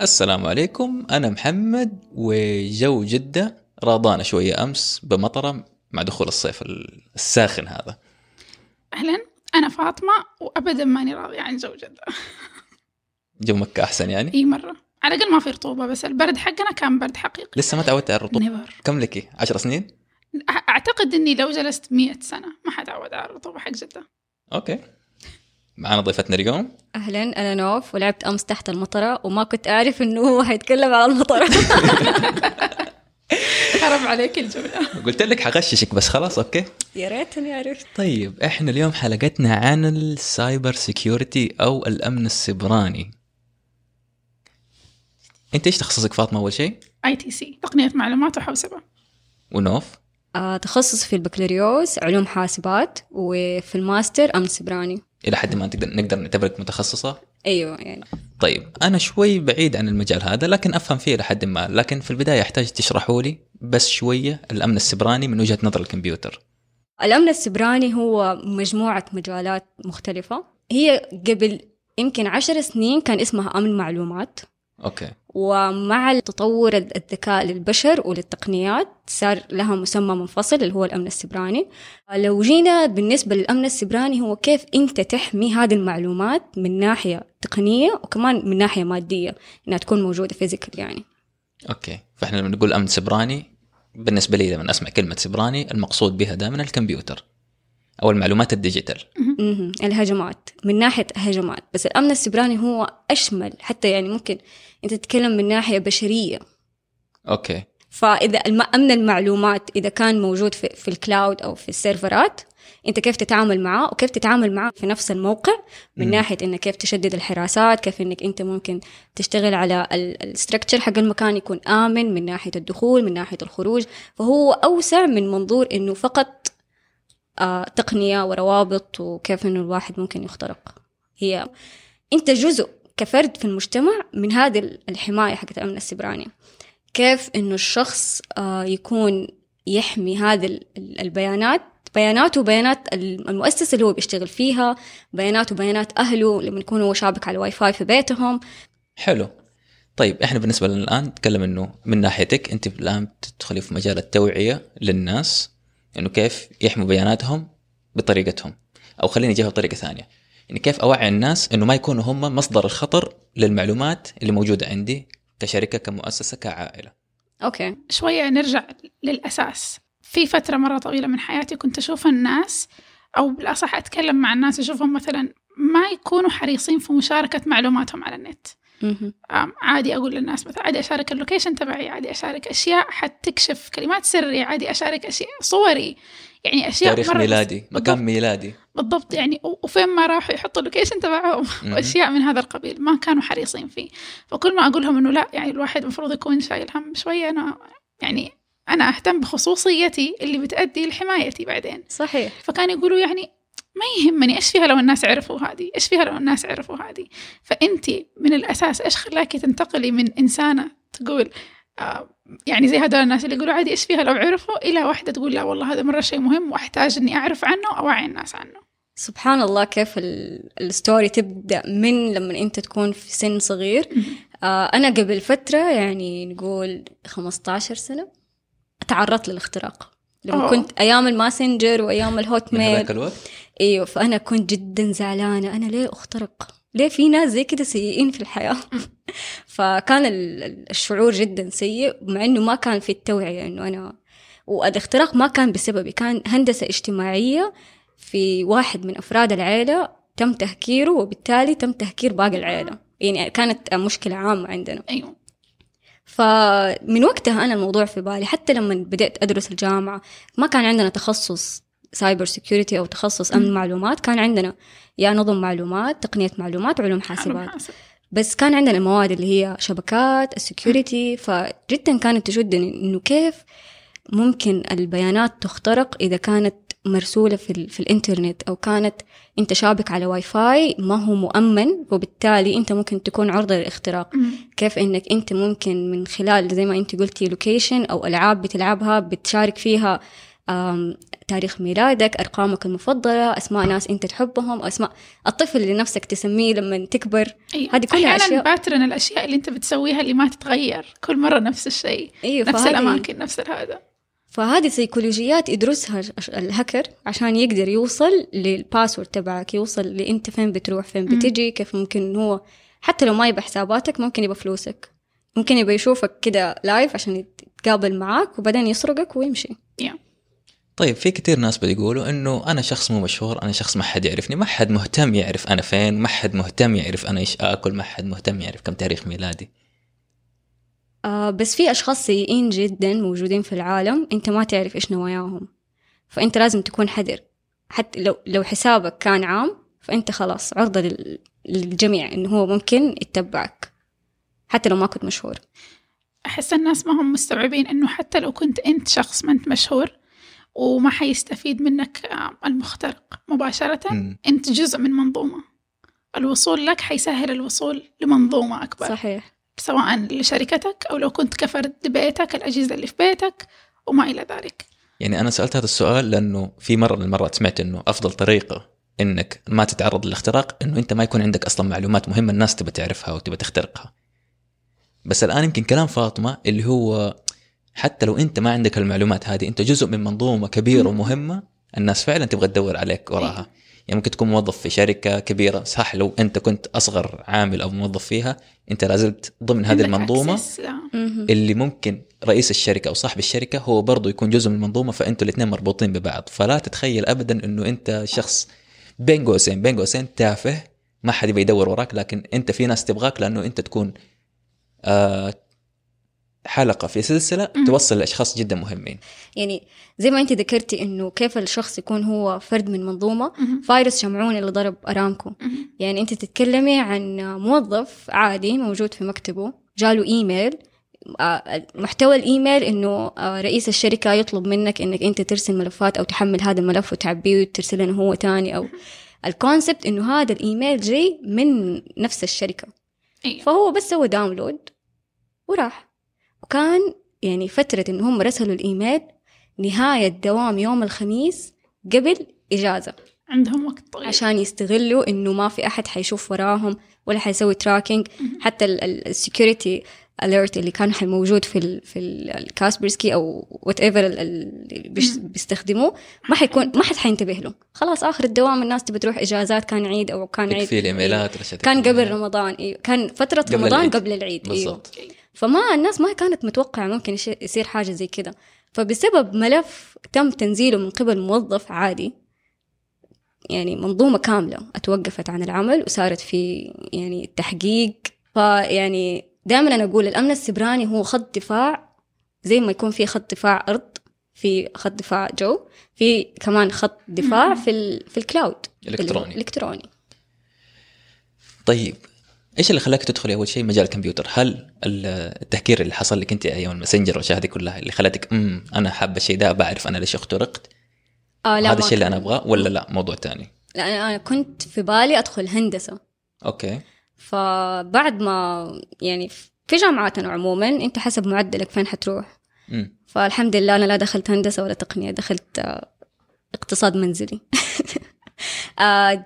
السلام عليكم. أنا محمد وجو جدة راضانا شوية أمس بمطرة مع دخول الصيف الساخن هذا. أهلا. أنا فاطمة وأبدا ماني راضية عن جو جدة جو مكة أحسن يعني؟ إي مرة. على الأقل ما في رطوبة بس البرد حقنا كان برد حقيقي. لسه ما تعودت على الرطوبة؟ never كم لك؟ عشر سنين؟ أعتقد إني لو جلست مية سنة ما حتعود على الرطوبة حق جدة. okay. معنا ضيفتنا اليوم. أهلا أنا نوف ولعبت أمس تحت المطرة وما كنت أعرف إنه هو حيتكلم عن المطرة. حرام عليك الجملة. قلت لك حغششك بس خلاص okay. يا ريتني عرفت. طيب إحنا اليوم حلقتنا عن ال cyber security أو الأمن السبراني أنت إيش تخصصك فاطمة أول شيء؟ ITC تقنية معلومات وحوسبة ونوف؟ آه تخصص في البكالوريوس علوم حاسبات وفي الماستر أمن سبراني إلى حد ما تقدر نقدر نعتبرك متخصصة؟ أيوه يعني. طيب أنا شوي بعيد عن المجال هذا لكن أفهم فيه إلى حد ما. لكن في البداية أحتاج تشرحوا لي بس شوية الأمن السبراني من وجهة نظر الكمبيوتر. الأمن السبراني هو مجموعة مجالات مختلفة. هي قبل يمكن عشر سنين كان اسمها أمن معلومات. okay. ومع تطور الذكاء للبشر وللتقنيات صار لها مسمى منفصل اللي هو الأمن السبراني. لو جينا بالنسبة للأمن السبراني هو كيف أنت تحمي هذه المعلومات من ناحية تقنية وكمان من ناحية مادية إنها تكون موجودة physical يعني. okay. فإحنا لما نقول أمن سبراني بالنسبة لي لما أسمع كلمة سبراني المقصود بها دائما الكمبيوتر. أو المعلومات ال digital. الهجمات. من ناحية هجمات. بس الأمن السبراني هو أشمل. حتى يعني ممكن أنت تتكلم من ناحية بشرية. okay. فإذا أمن المعلومات إذا كان موجود في, في ال cloud أو في السيرفرات أنت كيف تتعامل معاه وكيف تتعامل معاه في نفس الموقع؟ من مم. ناحية إنك كيف تشدد الحراسات كيف إنك أنت ممكن تشتغل على ال structure حق المكان يكون آمن من ناحية الدخول من ناحية الخروج. فهو أوسع من منظور إنه فقط آه تقنية وروابط وكيف إنه الواحد ممكن يخترق. هي أنت جزء كفرد في المجتمع من هذه الحماية حقت الأمن السبراني كيف إنه الشخص آه، يكون يحمي هذه ال- ال- البيانات بياناته وبيانات المؤسسة اللي هو بيشتغل فيها بياناته وبيانات أهله لما يكون هو شابك على الواي فاي في بيتهم. حلو. طيب إحنا بالنسبة لنا الآن نتكلم إنه من ناحيتك أنت الآن تدخلي في مجال التوعية للناس. إنه كيف يحموا بياناتهم بطريقتهم. أو خليني أجيبها بطريقة ثانية. يعني كيف أوعي الناس إنه ما يكونوا هم مصدر الخطر للمعلومات اللي موجودة عندي كشركة كمؤسسة كعائلة. okay. شوية نرجع للأساس. في فترة مرة طويلة من حياتي كنت أشوف الناس أو بالأصح أتكلم مع الناس أشوفهم مثلا ما يكونوا حريصين في مشاركة معلوماتهم على النت. عادي أقول للناس مثلا عادي أشارك ال location تبعي عادي أشارك أشياء حتكشف كلمات سري عادي أشارك أشياء صوري. يعني أشياء تاريخ مرة ميلادي مكان. ميلادي. بالضبط يعني وفين ما راحوا يحطوا اللوكيشن تبعهم. واشياء من هذا القبيل ما كانوا حريصين فيه. فكل ما أقول لهم إنه لا يعني الواحد المفروض يكون شايل هم شوية أنا يعني أنا أهتم بخصوصيتي اللي بتأدي لحمايتي بعدين. صحيح. فكانوا يقولوا يعني ما يهمني إيش فيها لو الناس عرفوا هذه؟ إيش فيها لو الناس عرفوا هذه؟ فأنت من الأساس إيش خلاكي تنتقلي من إنسانة تقول آه يعني زي هذول الناس اللي يقولوا عادي إيش فيها لو عرفوا؟ إلى واحدة تقول لا والله هذا مرة شيء مهم وأحتاج إني أعرف عنه واوعي الناس عنه. سبحان الله كيف ال- ال story تبدأ من لما أنت تكون في سن صغير. آه أنا قبل فترة يعني نقول 15 سنة تعرضت للاختراق. لما أوه. كنت أيام ال Messenger وأيام ال Hotmail الوقت؟ إيوه فأنا كنت جدا زعلانة. أنا ليه أخترق؟ ليه في ناس زي كده سيئين في الحياة؟ فكان ال- ال- الشعور جدا سيء مع إنه ما كان في التوعية إنه أنا والاختراق ما كان بسببي. كان هندسة اجتماعية في واحد من أفراد العيلة تم تهكيره وبالتالي تم تهكير باقي العيلة. يعني كانت مشكلة عامة عندنا. أيوه. فمن وقتها أنا الموضوع في بالي. حتى لما بدأت أدرس الجامعة ما كان عندنا تخصص cyber security أو تخصص مم. معلومات. كان عندنا يا نظم معلومات تقنية معلومات وعلوم حاسبات حاسبات. حاسب بس كان عندنا المواد اللي هي شبكات ال security فجدا كانت تشدني إنه كيف ممكن البيانات تخترق إذا كانت مرسولة في, ال... في الإنترنت أو كانت أنت شابك على واي فاي ما هو مؤمن وبالتالي أنت ممكن تكون عرضة للاختراق مم. كيف إنك أنت ممكن من خلال زي ما أنت قلتي location أو ألعاب بتلعبها بتشارك فيها تاريخ ميلادك أرقامك المفضلة أسماء ناس أنت تحبهم أسماء الطفل اللي نفسك تسميه لما تكبر أيوة. هذه كلها أشياء. pattern الأشياء اللي أنت بتسويها اللي ما تتغير كل مرة نفس الشيء أيوة نفس فهذه- الأماكن نفس هذا فهذه سيكولوجيات يدرسها الهكر عشان يقدر يوصل لل password تبعك يوصل لأنت فين بتروح فين. بتجي كيف ممكن هو حتى لو ما يبى حساباتك ممكن يبى فلوسك. ممكن يبى يشوفك كده live عشان يتقابل معاك وبعدين يسرقك ويمشي. طيب في كثير ناس بيقولوا إنه أنا شخص مو مشهور أنا شخص ما حد يعرفني ما حد مهتم يعرف أنا فين ما حد مهتم يعرف أنا إيش آكل ما حد مهتم يعرف كم تاريخ ميلادي. آه بس في أشخاص سيئين جدا موجودين في العالم أنت ما تعرف إيش نواياهم. فأنت لازم تكون حذر. حتى لو لو حسابك كان عام فأنت خلاص عرضة لل- للجميع إنه هو ممكن يتبعك. حتى لو ما كنت مشهور. أحس الناس ما هم مستوعبين إنه حتى لو كنت أنت شخص ما أنت مشهور وما حيستفيد منك آه، المخترق مباشرة مم. أنت جزء من منظومة. الوصول لك حيسهل الوصول لمنظومة أكبر. صحيح. سواء لشركتك أو لو كنت كفرد بيتك الأجهزة اللي في بيتك وما إلى ذلك. يعني أنا سألت هذا السؤال لأنه في مرة من المرات سمعت إنه أفضل طريقة إنك ما تتعرض للاختراق إنه أنت ما يكون عندك أصلا معلومات مهمة الناس تبى تعرفها وتبى تخترقها. بس الآن يمكن كلام فاطمة اللي هو حتى لو أنت ما عندك المعلومات هذه أنت جزء من منظومة كبيرة مم. ومهمة الناس فعلا تبغى تدور عليك وراها. يعني ممكن تكون موظف في شركة كبيرة. صح لو أنت كنت أصغر عامل أو موظف فيها أنت لازلت ضمن هذه المنظومة. مهم. اللي ممكن رئيس الشركة أو صاحب الشركة هو برضه يكون جزء من المنظومة فأنتوا الاثنين مربوطين ببعض. فلا تتخيل ابدا إنه أنت شخص بين قوسين بين قوسين تافه ما حد يبي يدور وراك لكن أنت في ناس تبغاك لأنه أنت تكون آه حلقة في سلسلة مم. توصل لأشخاص جدا مهمين يعني زي ما أنت ذكرتي إنه كيف الشخص يكون هو فرد من منظومة مهم. فيروس شمعون اللي ضرب أرامكو مهم. يعني أنت تتكلمي عن موظف عادي موجود في مكتبه جاله إيميل آه، محتوى الإيميل إنه آه، رئيس الشركة يطلب منك إنك أنت ترسل ملفات أو تحمل هذا الملف وتعبيه وترسل لنا هو تاني أو ال concept إنه هذا الإيميل جاي من نفس الشركة أيوة. فهو بس سوى download وراح وكان يعني فترة إن هم رسلوا الإيميل نهاية دوام يوم الخميس قبل إجازة عندهم وقت طويل عشان يستغلوا إنه ما في أحد حيشوف وراهم ولا حيسوي tracking مهم. حتى ال security alert اللي كان حي- موجود في ال في ال- الكاسبرسكي أو whatever اللي. بيستخدموه ما حيكون ما حد حينتبه له خلاص آخر الدوام الناس تبي تروح إجازات كان عيد أو كان عيد في الايميلات كان. قبل رمضان إيوه كان فترة قبل رمضان العيد. قبل العيد إيوه بالضبط فما الناس ما كانت متوقعة ممكن يصير حاجة زي كده. فبسبب ملف تم تنزيله من قبل موظف عادي يعني منظومة كاملة أتوقفت عن العمل وصارت في يعني تحقيق. فيعني دائما أنا أقول الأمن السبراني هو خط دفاع زي ما يكون في خط دفاع أرض في خط دفاع جو في كمان خط دفاع. في ال في ال cloud إلكتروني. الالكتروني طيب إيش اللي خلاك تدخلي أول شيء مجال الكمبيوتر؟ هل التهكير اللي حصل لك أنت أيام الماسنجر والأشياء هذه كلها اللي خلتك أمم أنا حابه الشيء ده بعرف أنا ليش اخترقت؟ آه لا هذا الشيء اللي أنا. أبغاه ولا لا موضوع ثاني؟ لا أنا كنت في بالي أدخل هندسة أوكي فبعد ما يعني في جامعاتنا عموما أنت حسب معدلك فين حتروح أمم فالحمد لله أنا لا دخلت هندسة ولا تقنية دخلت آه، اقتصاد منزلي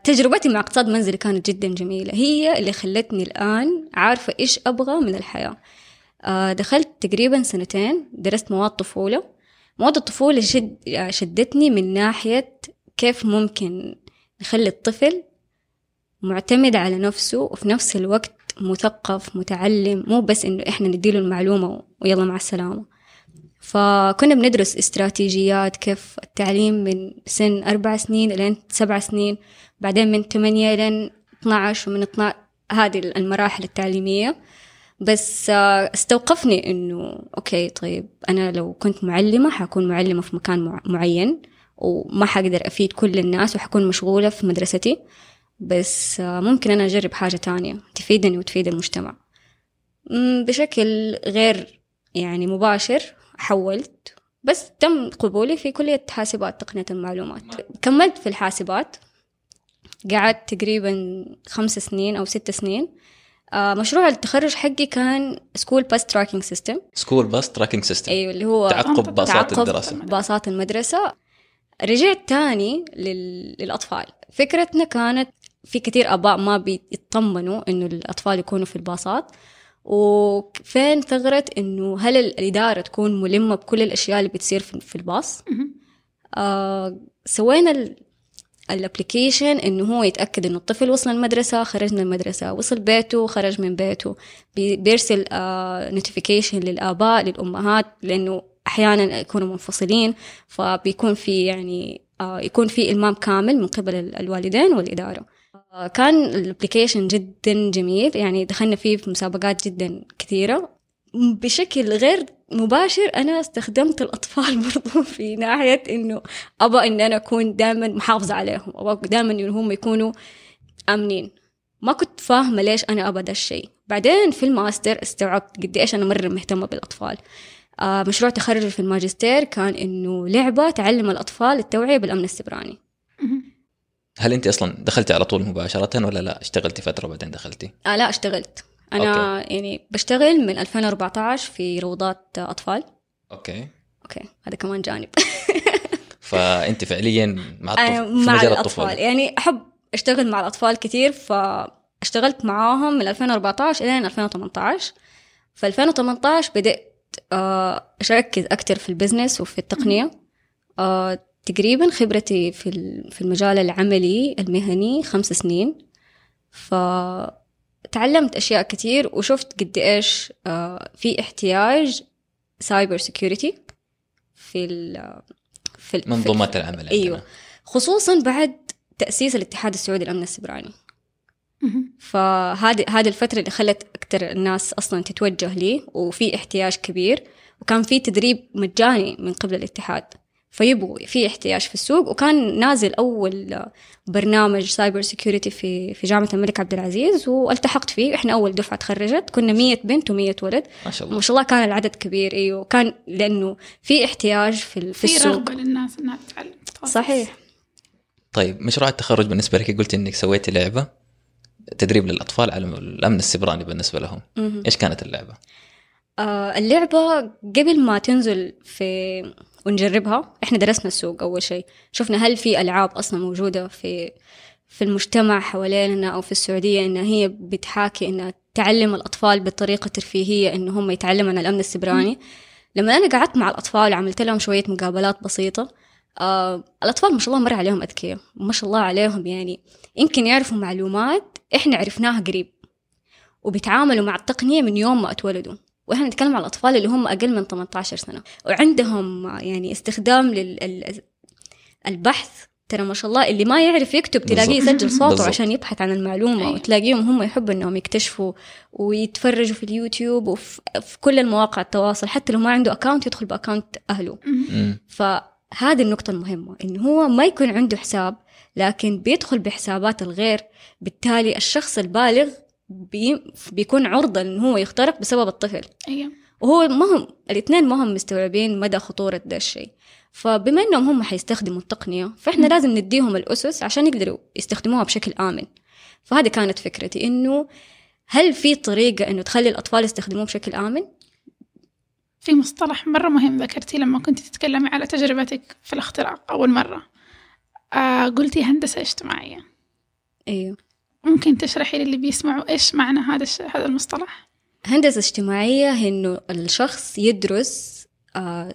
تجربتي مع اقتصاد منزلي كانت جدا جميلة. هي اللي خلتني الآن عارفة إيش أبغى من الحياة. آه، دخلت تقريبا سنتين درست مواد طفولة. مواد الطفولة شد آه، شدتني من ناحية كيف ممكن نخلي الطفل معتمد على نفسه وفي نفس الوقت مثقف متعلم. مو بس إنه إحنا نديله المعلومة ويلا مع السلامة. فكنا بندرس استراتيجيات كيف التعليم من سن أربع سنين لين سبع سنين بعدين من ثمانية لين 12 ومن 12 هذه المراحل التعليمية. بس آه، استوقفني إنه أوكي طيب أنا لو كنت معلمة حكون معلمة في مكان مع- معين وما حقدر أفيد كل الناس وحكون مشغولة في مدرستي. بس آه، ممكن أنا أجرب حاجة تانية تفيدني وتفيد المجتمع. بشكل غير يعني مباشر حولت بس تم قبولي في كلية حاسبات تقنية المعلومات. كملت في الحاسبات. قعدت تقريبا خمس سنين أو ست سنين. آه مشروع التخرج حقي كان school bus tracking system school bus tracking system أيوه اللي هو تعقب باصات تعقب الدراسة. باصات المدرسة. رجعت تاني لل... للأطفال. فكرتنا كانت في كثير آباء ما بيطمنوا إنه الأطفال يكونوا في الباصات. وفين ثغرة إنه هل الإدارة تكون ملمة بكل الأشياء اللي بتصير في الباص. آه سوينا ال application إنه هو يتأكد إنه الطفل وصل المدرسة خرج من المدرسة وصل بيته خرج من بيته. بي- بيرسل notification للآباء للأمهات لإنه أحيانا يكونوا منفصلين. فبيكون في يعني آه يكون في إلمام كامل من قبل ال- الوالدين والإدارة. آه كان ال application جدا جميل. يعني دخلنا فيه في مسابقات جدا كثيرة. بشكل غير مباشر أنا استخدمت الأطفال برضو في ناحية إنه أبى إن أنا أكون دائما محافظة عليهم. أبى دائما إن هم يكونوا آمنين. ما كنت فاهمة ليش أنا أبى ده الشيء. بعدين في الماستر استوعبت قد إيش أنا مرة مهتمة بالأطفال. آه مشروع تخرجي في الماجستير كان إنه لعبة تعلم الأطفال التوعية بالأمن السبراني. هل انت أصلا دخلتي على طول مباشرة ولا لا؟ اشتغلتي فترة وبعدين دخلتي؟ آه لا اشتغلت. أنا أوكي. يعني بشتغل من 2014 في روضات أطفال. أوكي. أوكي هذا كمان جانب. فأنت فعليا مع الطفل في مع مجال الأطفال. الطفوله يعني أحب أشتغل مع الأطفال كثير فاشتغلت معاهم من 2014 إلى 2018 في 2018 بدأت آه، أركز أكتر في البزنس وفي التقنية. آه، تقريبا خبرتي في ال- في المجال العملي المهني خمس سنين فتعلمت أشياء كتير وشفت قد إيش آه، في احتياج cyber security في ال في ال- في- منظومات العمل عندنا. أيوة. خصوصا بعد تأسيس الاتحاد السعودي للأمن السبراني. فهذه هذه الفترة اللي خلت أكثر الناس أصلا تتوجه لي وفي احتياج كبير وكان في تدريب مجاني من قبل الاتحاد فيبغوا في احتياج في السوق. وكان نازل أول برنامج cyber security في في جامعة الملك عبد العزيز والتحقت فيه. إحنا أول دفعة تخرجت. كنا 100 بنت و100 ولد. ما شاء الله. ما شاء الله كان العدد كبير أيوه كان لأنه في احتياج في, في في السوق. رغبة للناس إنها تتعلم. صحيح. طيب مشروع التخرج بالنسبة لك قلت إنك سويتي لعبة تدريب للأطفال على الأمن السبراني بالنسبة لهم. مهم. إيش كانت اللعبة؟ آه اللعبة قبل ما تنزل في ونجربها. إحنا درسنا السوق أول شيء. شفنا هل في ألعاب أصلا موجودة في في المجتمع حوالينا أو في السعودية إنها هي بتحاكي إنها تعلم الأطفال بطريقة ترفيهية إن هم يتعلموا عن الأمن السبراني. لما أنا قعدت مع الأطفال وعملت لهم شوية مقابلات بسيطة آه الأطفال ما شاء الله مرة عليهم أذكياء. ما شاء الله عليهم يعني. يمكن يعرفوا معلومات إحنا عرفناها قريب. وبيتعاملوا مع التقنية من يوم ما اتولدوا. وإحنا نتكلم على الأطفال اللي هم أقل من 18 سنة وعندهم يعني استخدام للبحث ترى ما شاء الله اللي ما يعرف يكتب تلاقيه. يسجل صوته بالضبط. عشان يبحث عن المعلومة أيوة. وتلاقيهم هم يحبوا إنهم يكتشفوا ويتفرجوا في اليوتيوب وفي في كل المواقع التواصل حتى لو ما عنده account يدخل ب account أهله. فهذه النقطة المهمة إنه هو ما يكون عنده حساب لكن بيدخل بحسابات الغير بالتالي الشخص البالغ بي بيكون عرضة إنه هو يخترق بسبب الطفل. أيوه. وهو ما هم الاثنين ما هم مستوعبين مدى خطورة ده الشيء. فبما إنهم هم حيستخدموا التقنية فإحنا لازم نديهم الأسس عشان يقدروا يستخدموها بشكل آمن. فهذه كانت فكرتي إنه هل في طريقة إنه تخلي الأطفال يستخدموه بشكل آمن؟ في مصطلح مرة مهم ذكرتيه لما كنت تتكلمي على تجربتك في الاختراق أول مرة. آه قلتي هندسة اجتماعية. أيوه ممكن تشرحي للي بيسمعوا إيش معنى هذا الش... هذا المصطلح؟ هندسة اجتماعية هي إنه الشخص يدرس آه،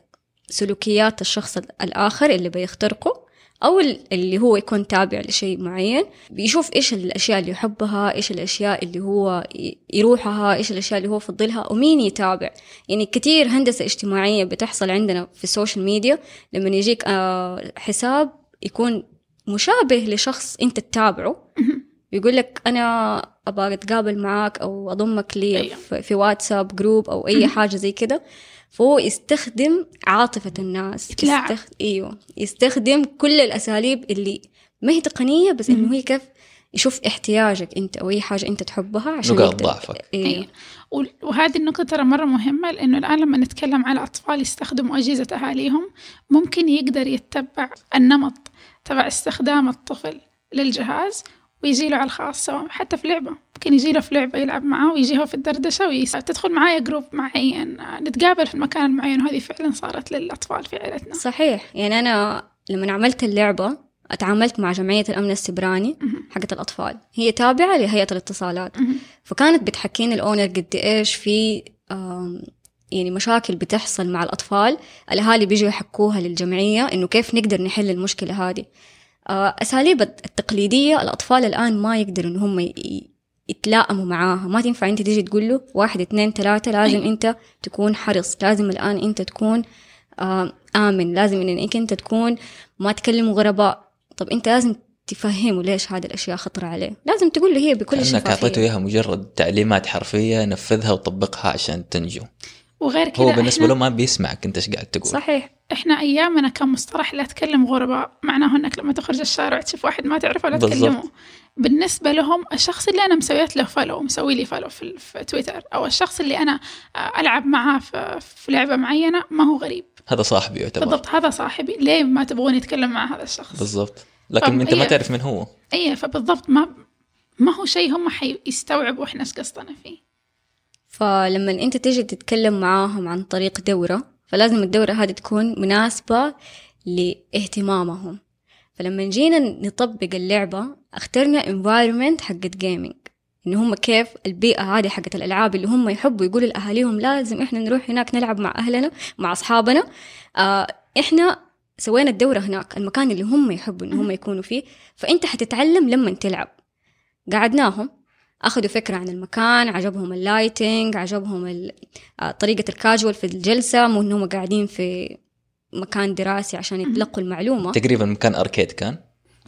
سلوكيات الشخص الآخر اللي بيخترقه أو ال- اللي هو يكون تابع لشيء معين. بيشوف إيش الأشياء اللي يحبها إيش الأشياء اللي هو يروحها إيش الأشياء اللي هو يفضلها ومين يتابع. يعني كتير هندسة اجتماعية بتحصل عندنا في ال social media لما يجيك آه، حساب يكون مشابه لشخص أنت تتابعه. يقول لك أنا أبغى أتقابل معاك أو أضمك لي أيوة. في في واتساب group أو أي حاجة زي كده فهو يستخدم عاطفة الناس يتلاعب. يستخ... أيوه يستخدم كل الأساليب اللي ما هي تقنية بس إنه هي كيف يشوف احتياجك أنت أو أي حاجة أنت تحبها عشان نقاط يقدر- ضعفك. أيوه أيوة. وهذه النقطة ترى مرة مهمة لأنه الآن لما نتكلم على أطفال يستخدموا أجهزة أهاليهم ممكن يقدر يتبع النمط تبع استخدام الطفل للجهاز ويجي له على الخاص سواء حتى في لعبة. ممكن يجي له في لعبة يلعب معاه ويجي هو في الدردشة ويس... تدخل معايا جروب معين نتقابل في المكان المعين وهذه فعلا صارت للأطفال في عائلتنا صحيح. يعني أنا لما عملت اللعبة اتعاملت مع جمعية الأمن السبراني. حقت الأطفال. هي تابعة لهيئة الاتصالات. فكانت بتحكيني الأونر قد إيش في يعني مشاكل بتحصل مع الأطفال. الأهالي بيجوا يحكوها للجمعية إنه كيف نقدر نحل المشكلة هذه. أساليب التقليدية الأطفال الآن ما يقدروا إن هم يتلائموا معاها. ما تنفع أنت تيجي تقول له واحد اثنين ثلاثة لازم أيوة. أنت تكون حرص لازم الآن أنت تكون آه، آمن. لازم إنك أنت تكون ما تكلم غرباء. طب أنت لازم تفهمه ليش هذه الأشياء خطرة عليه. لازم تقول له هي بكل كانك أعطيته شفافية إياها مجرد تعليمات حرفية نفذها وطبقها عشان تنجو. وغير كذا هو بالنسبة له ما بيسمعك أنت إيش قاعد تقول؟ صحيح. إحنا أيامنا كان مصطلح لا تكلم غرباء معناه إنك لما تخرج الشارع تشوف واحد ما تعرفه لا. تكلمه. بالنسبة لهم الشخص اللي أنا مسويت له follow مسوي لي follow في, في تويتر أو الشخص اللي أنا آه، ألعب معاه في, في لعبة معينة ما هو غريب. هذا صاحبي يعتبر. بالضبط هذا صاحبي. ليه ما تبغون يتكلم مع هذا الشخص؟ بالضبط. لكن أنت ما هي- تعرف من هو. أي فبالضبط ما ما هو شيء هم حيستوعبوا إحنا إيش قصدنا فيه. فلما أنت تيجي تتكلم معاهم عن طريق دورة فلازم الدورة هذه تكون مناسبة لاهتمامهم. فلما جينا نطبق اللعبة اخترنا environment حقت جيمنج إن هم كيف البيئة هذه حقت الألعاب اللي هم يحبوا يقولوا لأهاليهم لازم إحنا نروح هناك نلعب مع أهلنا مع أصحابنا. آه إحنا سوينا الدورة هناك المكان اللي هم يحبوا إن هم يكونوا فيه. فأنت حتتعلم لما تلعب. قعدناهم. أخذوا فكرة عن المكان عجبهم اللايتنج عجبهم ال- آه، طريقة الكاجوال في الجلسة مو إنهم قاعدين في مكان دراسي عشان يتلقوا المعلومة. تقريبا مكان اركيد كان.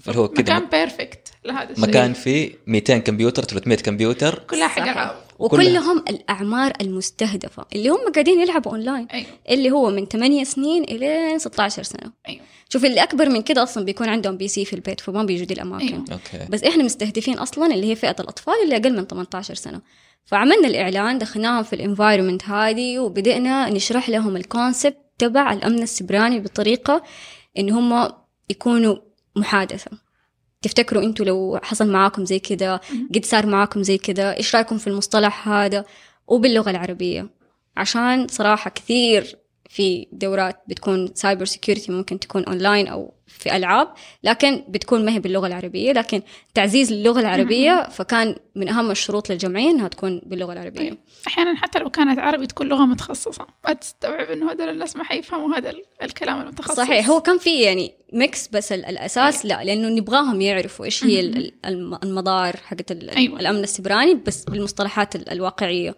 اللي هو كذا مكان perfect لهذا الشيء. مكان فيه 200 كمبيوتر 300 كمبيوتر. كلها. ألعاب وكلهم الأعمار المستهدفة اللي هم قاعدين يلعبوا أونلاين أيوه. اللي هو من 8 سنين إلى 16 سنة. أيوه. شوف اللي أكبر من كده أصلا بيكون عندهم PC في البيت فما بيجوا دي الأماكن. أيوه. okay. بس إحنا مستهدفين أصلا اللي هي فئة الأطفال اللي أقل من 18 سنة. فعملنا الإعلان دخلناهم في ال environment هذه وبدأنا نشرح لهم ال concept تبع الأمن السبراني بطريقة إن هم يكونوا محادثة. تفتكروا أنتوا لو حصل معاكم زي كده قد صار معاكم زي كده إيش رأيكم في المصطلح هذا؟ وباللغة العربية. عشان صراحة كثير في دورات بتكون cyber security ممكن تكون اونلاين أو في ألعاب لكن بتكون ما هي باللغة العربية. لكن تعزيز اللغة العربية فكان من أهم الشروط للجمعيه إنها تكون باللغة العربية. طيب. أحيانا حتى لو كانت عربي تكون لغة متخصصة. ما تستوعب إنه هذول الناس ما حيفهموا هذا ال- الكلام المتخصص. صحيح. هو كان في يعني mix بس ال- الأساس لا لأنه نبغاهم يعرفوا إيش هي ال- ال- الم- المضار حقت أيوة. الأمن السبراني بس بالمصطلحات ال- الواقعية.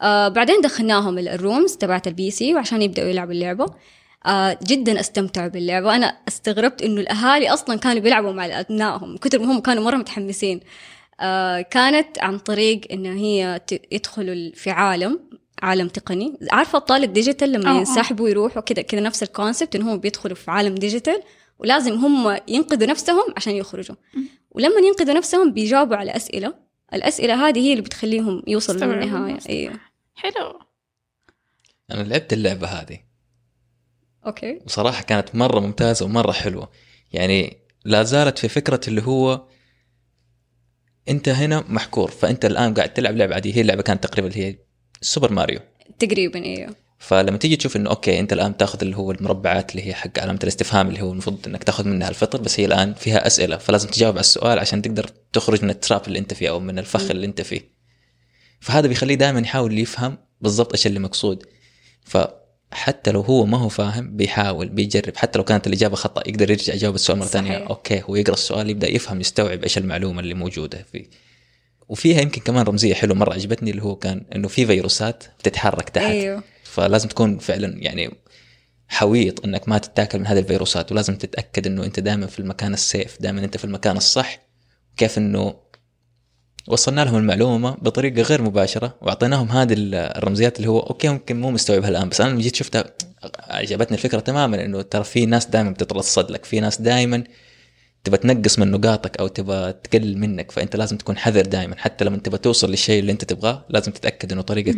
آه بعدين دخلناهم ال- ال rooms تبعت ال PC وعشان يبدأوا يلعبوا اللعبة. آه جدا استمتعوا باللعبة. أنا استغربت إنه الأهالي أصلا كانوا بيلعبوا مع أبنائهم كثر ما هم كانوا مرة متحمسين. آه كانت عن طريق إن هي يدخلوا في عالم عالم تقني. عارفة ابطال ال digital لما آه، آه. ينسحبوا يروحوا كذا كذا نفس ال concept إنهم بيدخلوا في عالم digital ولازم هم ينقذوا نفسهم عشان يخرجوا. ولما ينقذوا نفسهم بيجاوبوا على أسئلة. الأسئلة هذه هي اللي بتخليهم يوصلوا المصطلح. أيوه حلو. أنا لعبت اللعبة هذه. okay. وصراحة كانت مرة ممتازة ومرة حلوة. يعني لا زالت في فكرة اللي هو أنت هنا محصور فأنت الآن قاعد تلعب لعبة عادية. هي اللعبة كانت تقريبا اللي هي سوبر ماريو تقريبا إيوه. فلما تيجي تشوف إنه okay أنت الآن تأخذ اللي هو المربعات اللي هي حق علامة الاستفهام اللي هو المفروض إنك تأخذ منها الفطر بس هي الآن فيها أسئلة. فلازم تجاوب على السؤال عشان تقدر تخرج من التراب اللي أنت فيه أو من الفخ اللي أنت فيه. فهذا بيخليه دائما يحاول يفهم بالضبط إيش اللي مقصود. فحتى لو هو ما هو فاهم بيحاول بيجرب. حتى لو كانت الإجابة خطأ يقدر يرجع يجاوب السؤال مرة. ثانية. okay هو يقرأ السؤال يبدأ يفهم يستوعب إيش المعلومة اللي موجودة فيه. وفيها يمكن كمان رمزية حلوة مرة عجبتني اللي هو كان إنه في فيروسات بتتحرك تحت. أيوه. فلازم تكون فعلا يعني حويط إنك ما تتاكل من هذه الفيروسات ولازم تتأكد إنه أنت دائما في المكان ال safe دائما أنت في المكان الصح. كيف إنه وصلنا لهم المعلومة بطريقة غير مباشرة وأعطيناهم هذه الرمزيات اللي هو okay ممكن مو مستوعبها الان بس أنا لما جيت شفتها عجبتني الفكرة تماما إنه ترى في ناس دائما بتترصد لك في ناس دائما تبى تنقص من نقاطك أو تبى تقلل منك فأنت لازم تكون حذر دائما حتى لما تبى توصل للشيء اللي أنت تبغاه لازم تتأكد إنه طريقك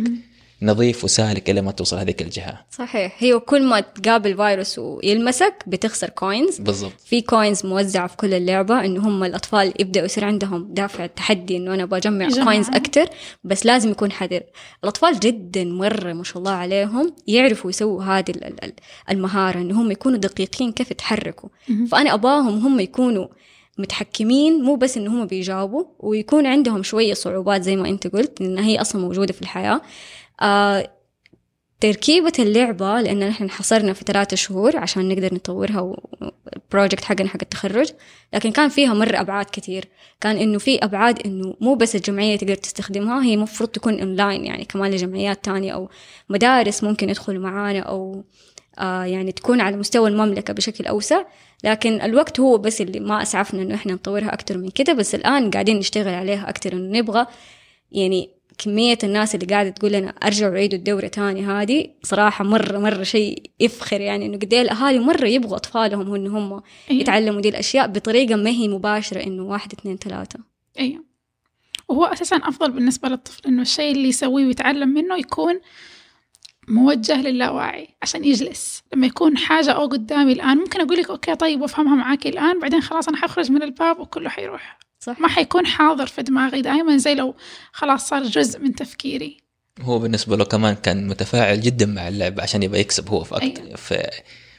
نظيف وسالك إلى ما توصل هذيك الجهة. صحيح. هي كل ما تقابل فيروس ويلمسك بتخسر coins بالضبط. في coins موزعة في كل اللعبة إنه هم الأطفال يبدأوا يصير عندهم دافع التحدي إنه أنا بجمع. coins أكتر بس لازم يكون حذر. الأطفال جدا مرة ما شاء الله عليهم يعرفوا يسووا هذه ال- ال- ال- المهارة إنه هم يكونوا دقيقين كيف يتحركوا. مهم. فأنا أباهم هم يكونوا متحكمين مو بس إن هم بيجاوبوا ويكون عندهم شوية صعوبات زي ما أنت قلت إن هي أصلا موجودة في الحياة. آه تركيبة اللعبة لأن نحن حصرنا في ثلاثة شهور عشان نقدر نطورها وال project حقنا حق التخرج. لكن كان فيها مرة أبعاد كتير. كان إنه في أبعاد إنه مو بس الجمعية تقدر تستخدمها هي مفروض تكون أونلاين يعني كمان لجمعيات تانية أو مدارس ممكن يدخلوا معانا أو آه يعني تكون على مستوى المملكة بشكل أوسع. لكن الوقت هو بس اللي ما أسعفنا إنه إحنا نطورها أكتر من كده بس الآن قاعدين نشتغل عليها أكتر إنه نبغى. يعني كمية الناس اللي قاعدة تقول لنا أرجعوا عيدوا الدورة تاني هذه صراحة مرة مرة شيء يفخر يعني إنه قد إيه الأهالي مرة يبغوا أطفالهم إن هم أيوة. يتعلموا دي الأشياء بطريقة ما هي مباشرة إنه واحد اثنين ثلاثة. أيوه وهو أساسا أفضل بالنسبة للطفل إنه الشيء اللي يسويه ويتعلم منه يكون موجه للاواعي عشان يجلس. لما يكون حاجة أو قدامي الآن ممكن أقول لك okay طيب وأفهمها معاكي الآن بعدين خلاص أنا حخرج من الباب وكله حيروح. صح؟ ما حيكون حاضر في دماغي دائما زي لو خلاص صار جزء من تفكيري. هو بالنسبة له كمان كان متفاعل جدا مع اللعبه عشان يبغى يكسب هو في, أكتر أيوة. في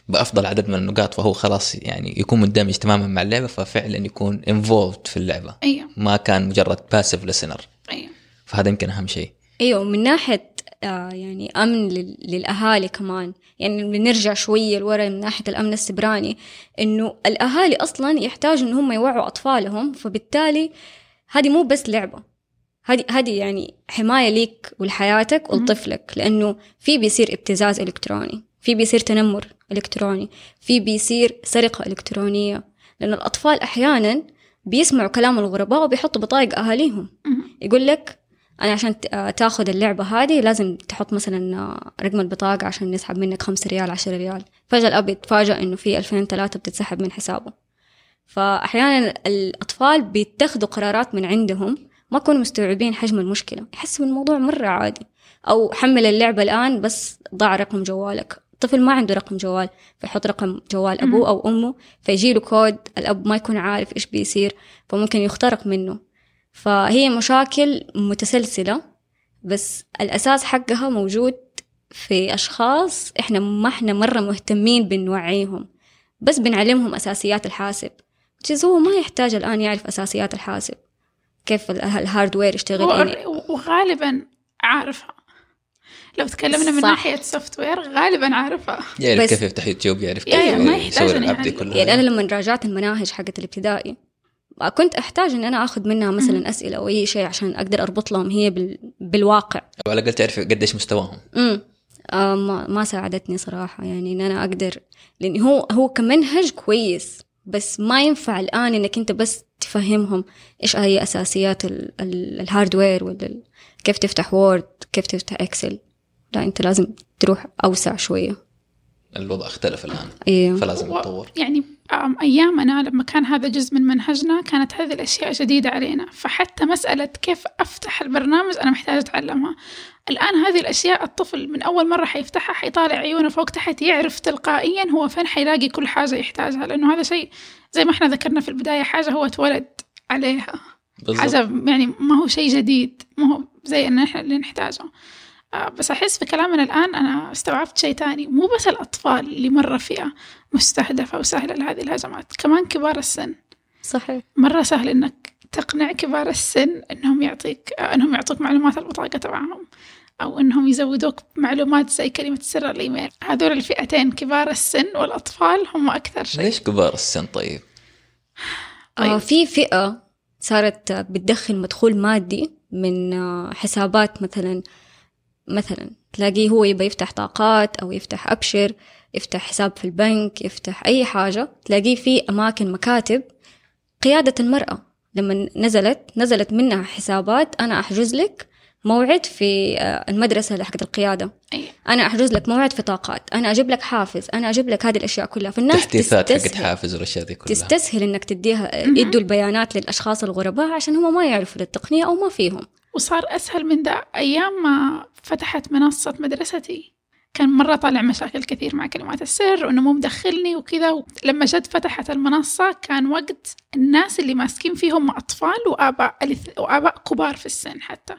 بأفضل عدد من النقاط فهو خلاص يعني يكون مندمج تماما مع اللعبة ففعلا يكون involved في اللعبة. أيوه. ما كان مجرد passive listener أيوه. فهذا يمكن أهم شيء. أيوه من ناحية آه يعني أمن لل- للأهالي كمان يعني بنرجع شوية لورا من ناحية الأمن السبراني إنه الأهالي أصلا يحتاجوا إن هم يوعوا أطفالهم فبالتالي هذه مو بس لعبة هذه هذه يعني حماية ليك ولحياتك. ولطفلك لأنه في بيصير ابتزاز إلكتروني في بيصير تنمر إلكتروني في بيصير سرقة إلكترونية لأن الأطفال أحيانا بيسمعوا كلام الغرباء وبيحطوا بطايق أهاليهم. يقول لك أنا عشان آه، تاخذ اللعبة هذه لازم تحط مثلا آه، رقم البطاقة عشان نسحب منك خمسة ريال عشرة ريال. فجأة الأب يتفاجأ إنه في ألفين ثلاثة بتتسحب من حسابه. فأحيانا الأطفال بيتخذوا قرارات من عندهم ما يكونوا مستوعبين حجم المشكلة. يحسوا الموضوع مرة عادي. أو حمل اللعبة الآن بس ضع رقم جوالك. الطفل ما عنده رقم جوال فيحط رقم جوال أبوه أو أمه فيجيله كود الأب ما يكون عارف إيش بيصير فممكن يخترق منه. فهي مشاكل متسلسلة بس الأساس حقها موجود في أشخاص إحنا ما إحنا مرة مهتمين نوعيهم بس بنعلمهم أساسيات الحاسب. Which هو ما يحتاج الآن يعرف أساسيات الحاسب كيف ال- ال hardware يشتغل. يعني وغالبا عارفها. لو تكلمنا من صح. ناحية software غالبا عارفها. يعرف كيف يفتح يوتيوب يعرف كيف ما يحتاج يسوي أن الالعاب دي يعني- كلها. يعني أنا لما راجعت المناهج حقت الابتدائي كنت أحتاج إن أنا أخذ منها مثلا أسئلة أو أي شيء عشان أقدر أربط لهم هي بال... بالواقع. أو على الأقل تعرف قديش مستواهم. امم آه ما, ما ساعدتني صراحة يعني إن أنا أقدر لأن هو هو كمنهج كويس بس ما ينفع الآن إنك أنت بس تفهمهم إيش هي أساسيات ال- ال- ال hardware ولا ال- كيف تفتح وورد كيف تفتح إكسل لا أنت لازم تروح أوسع شوية. الوضع اختلف الآن. إيه. فلازم نتطور. يعني أم، أيامنا لما كان هذا جزء من منهجنا كانت هذه الأشياء جديدة علينا. فحتى مسألة كيف أفتح البرنامج أنا محتاجة أتعلمها. الآن هذه الأشياء الطفل من أول مرة حيفتحها حيطالع عيونه فوق تحت يعرف تلقائيا هو فين حيلاقي كل حاجة يحتاجها. لأنه هذا شيء زي ما إحنا ذكرنا في البداية حاجة هو اتولد عليها. بالضبط. حاجة يعني ما هو شيء جديد ما هو زي إن إحنا اللي نحتاجه. بس أحس في كلامنا الآن أنا استوعبت شيء تاني. مو بس الأطفال اللي مرة فئة مستهدفة وسهلة لهذه الهجمات كمان كبار السن. صحيح. مرة سهل إنك تقنع كبار السن إنهم يعطيك آه، إنهم يعطوك معلومات البطاقة تبعهم أو إنهم يزودوك معلومات زي كلمة سر الإيميل. هذول الفئتين كبار السن والأطفال هم أكثر شيء. ليش كبار السن طيب؟ آه طيب. في فئة صارت آه، بتدخل مدخول مادي من آه، حسابات مثلا مثلا تلاقيه هو يبغى يفتح طاقات أو يفتح أبشر يفتح حساب في البنك يفتح أي حاجة تلاقيه في أماكن مكاتب قيادة المرأة. لما نزلت نزلت منها حسابات أنا أحجز لك موعد في آه، المدرسة حقت القيادة. أي. أنا أحجز لك موعد في طاقات. أنا أجيب لك حافز. أنا أجيب لك هذه الأشياء كلها. فالناس تحديثات حقت تستسهل. حافز والأشياء دي كلها. تستسهل إنك تديها. يدوا البيانات للأشخاص الغرباء عشان هم ما يعرفوا التقنيه أو ما فيهم. وصار أسهل من ذا أيام ما فتحت منصة مدرستي. كان مرة طالع مشاكل كثير مع كلمات السر وإنه مو مدخلني وكذا. لما جد فتحت المنصة كان وقت الناس اللي ماسكين فيهم أطفال وآباء وآباء كبار في السن حتى.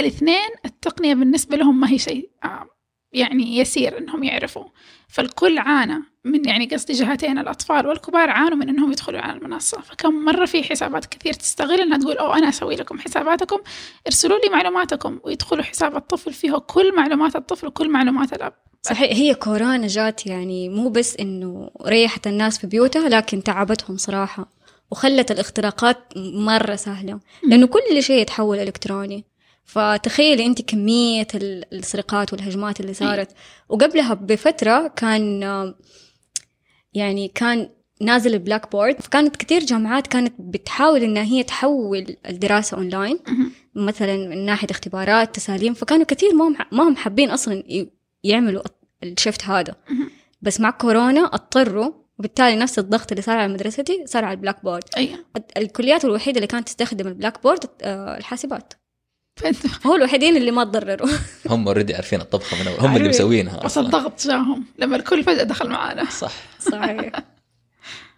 الاثنين التقنية بالنسبة لهم ما هي شيء آه، يعني يسير إنهم يعرفوا. فالكل عانى من يعني قصدي جهتين الأطفال والكبار عانوا من إنهم يدخلوا على المنصة. فكم مرة في حسابات كثير تستغل إنها تقول أو أنا أسوي لكم حساباتكم ارسلوا لي معلوماتكم. ويدخلوا حساب الطفل فيه كل معلومات الطفل وكل معلومات الأب. صحيح هي كورونا جات يعني مو بس إنه ريحت الناس في بيوتها لكن تعبتهم صراحة وخلت الاختراقات مرة سهلة. لأنه كل شيء يتحول إلكتروني. فتخيلي أنت كمية ال- السرقات والهجمات اللي صارت. وقبلها بفترة كان يعني كان نازل ال Blackboard فكانت كتير جامعات كانت بتحاول انها هي تحول الدراسة اونلاين. مثلا من ناحية اختبارات تساليم. فكانوا كثير ما هم ما هم حابين أصلا يعملوا ال shift هذا. بس مع كورونا اضطروا وبالتالي نفس الضغط اللي صار على مدرستي صار على ال Blackboard أيوه. الكليات الوحيدة اللي كانت تستخدم ال Blackboard آه، الحاسبات. فهو الوحيدين اللي ما تضرروا هم already عارفين الطبخة من أول. هم اللي. مسوينها بس أصلاً. الضغط جاهم لما الكل فجأة دخل معانا صح صحيح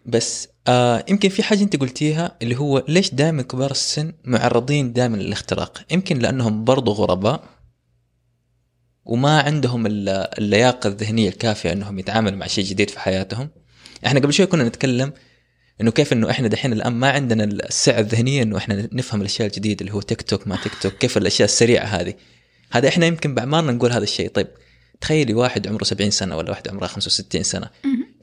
بس آه يمكن في حاجة أنت قلتيها اللي هو ليش دائما كبار السن معرضين دائما للاختراق يمكن لأنهم برضو غرباء وما عندهم ال- اللياقة الذهنية الكافية إنهم يتعاملوا مع شيء جديد في حياتهم إحنا قبل شوي كنا نتكلم إنه كيف إنه إحنا دحين الآن ما عندنا السعة الذهنية إنه إحنا نفهم الأشياء الجديدة اللي هو تيك توك ما تيك توك كيف الأشياء السريعة هذه. هذا إحنا يمكن باعمارنا نقول هذا الشيء. طيب تخيلي واحد عمره 70 سنة ولا واحد عمره 65 سنة.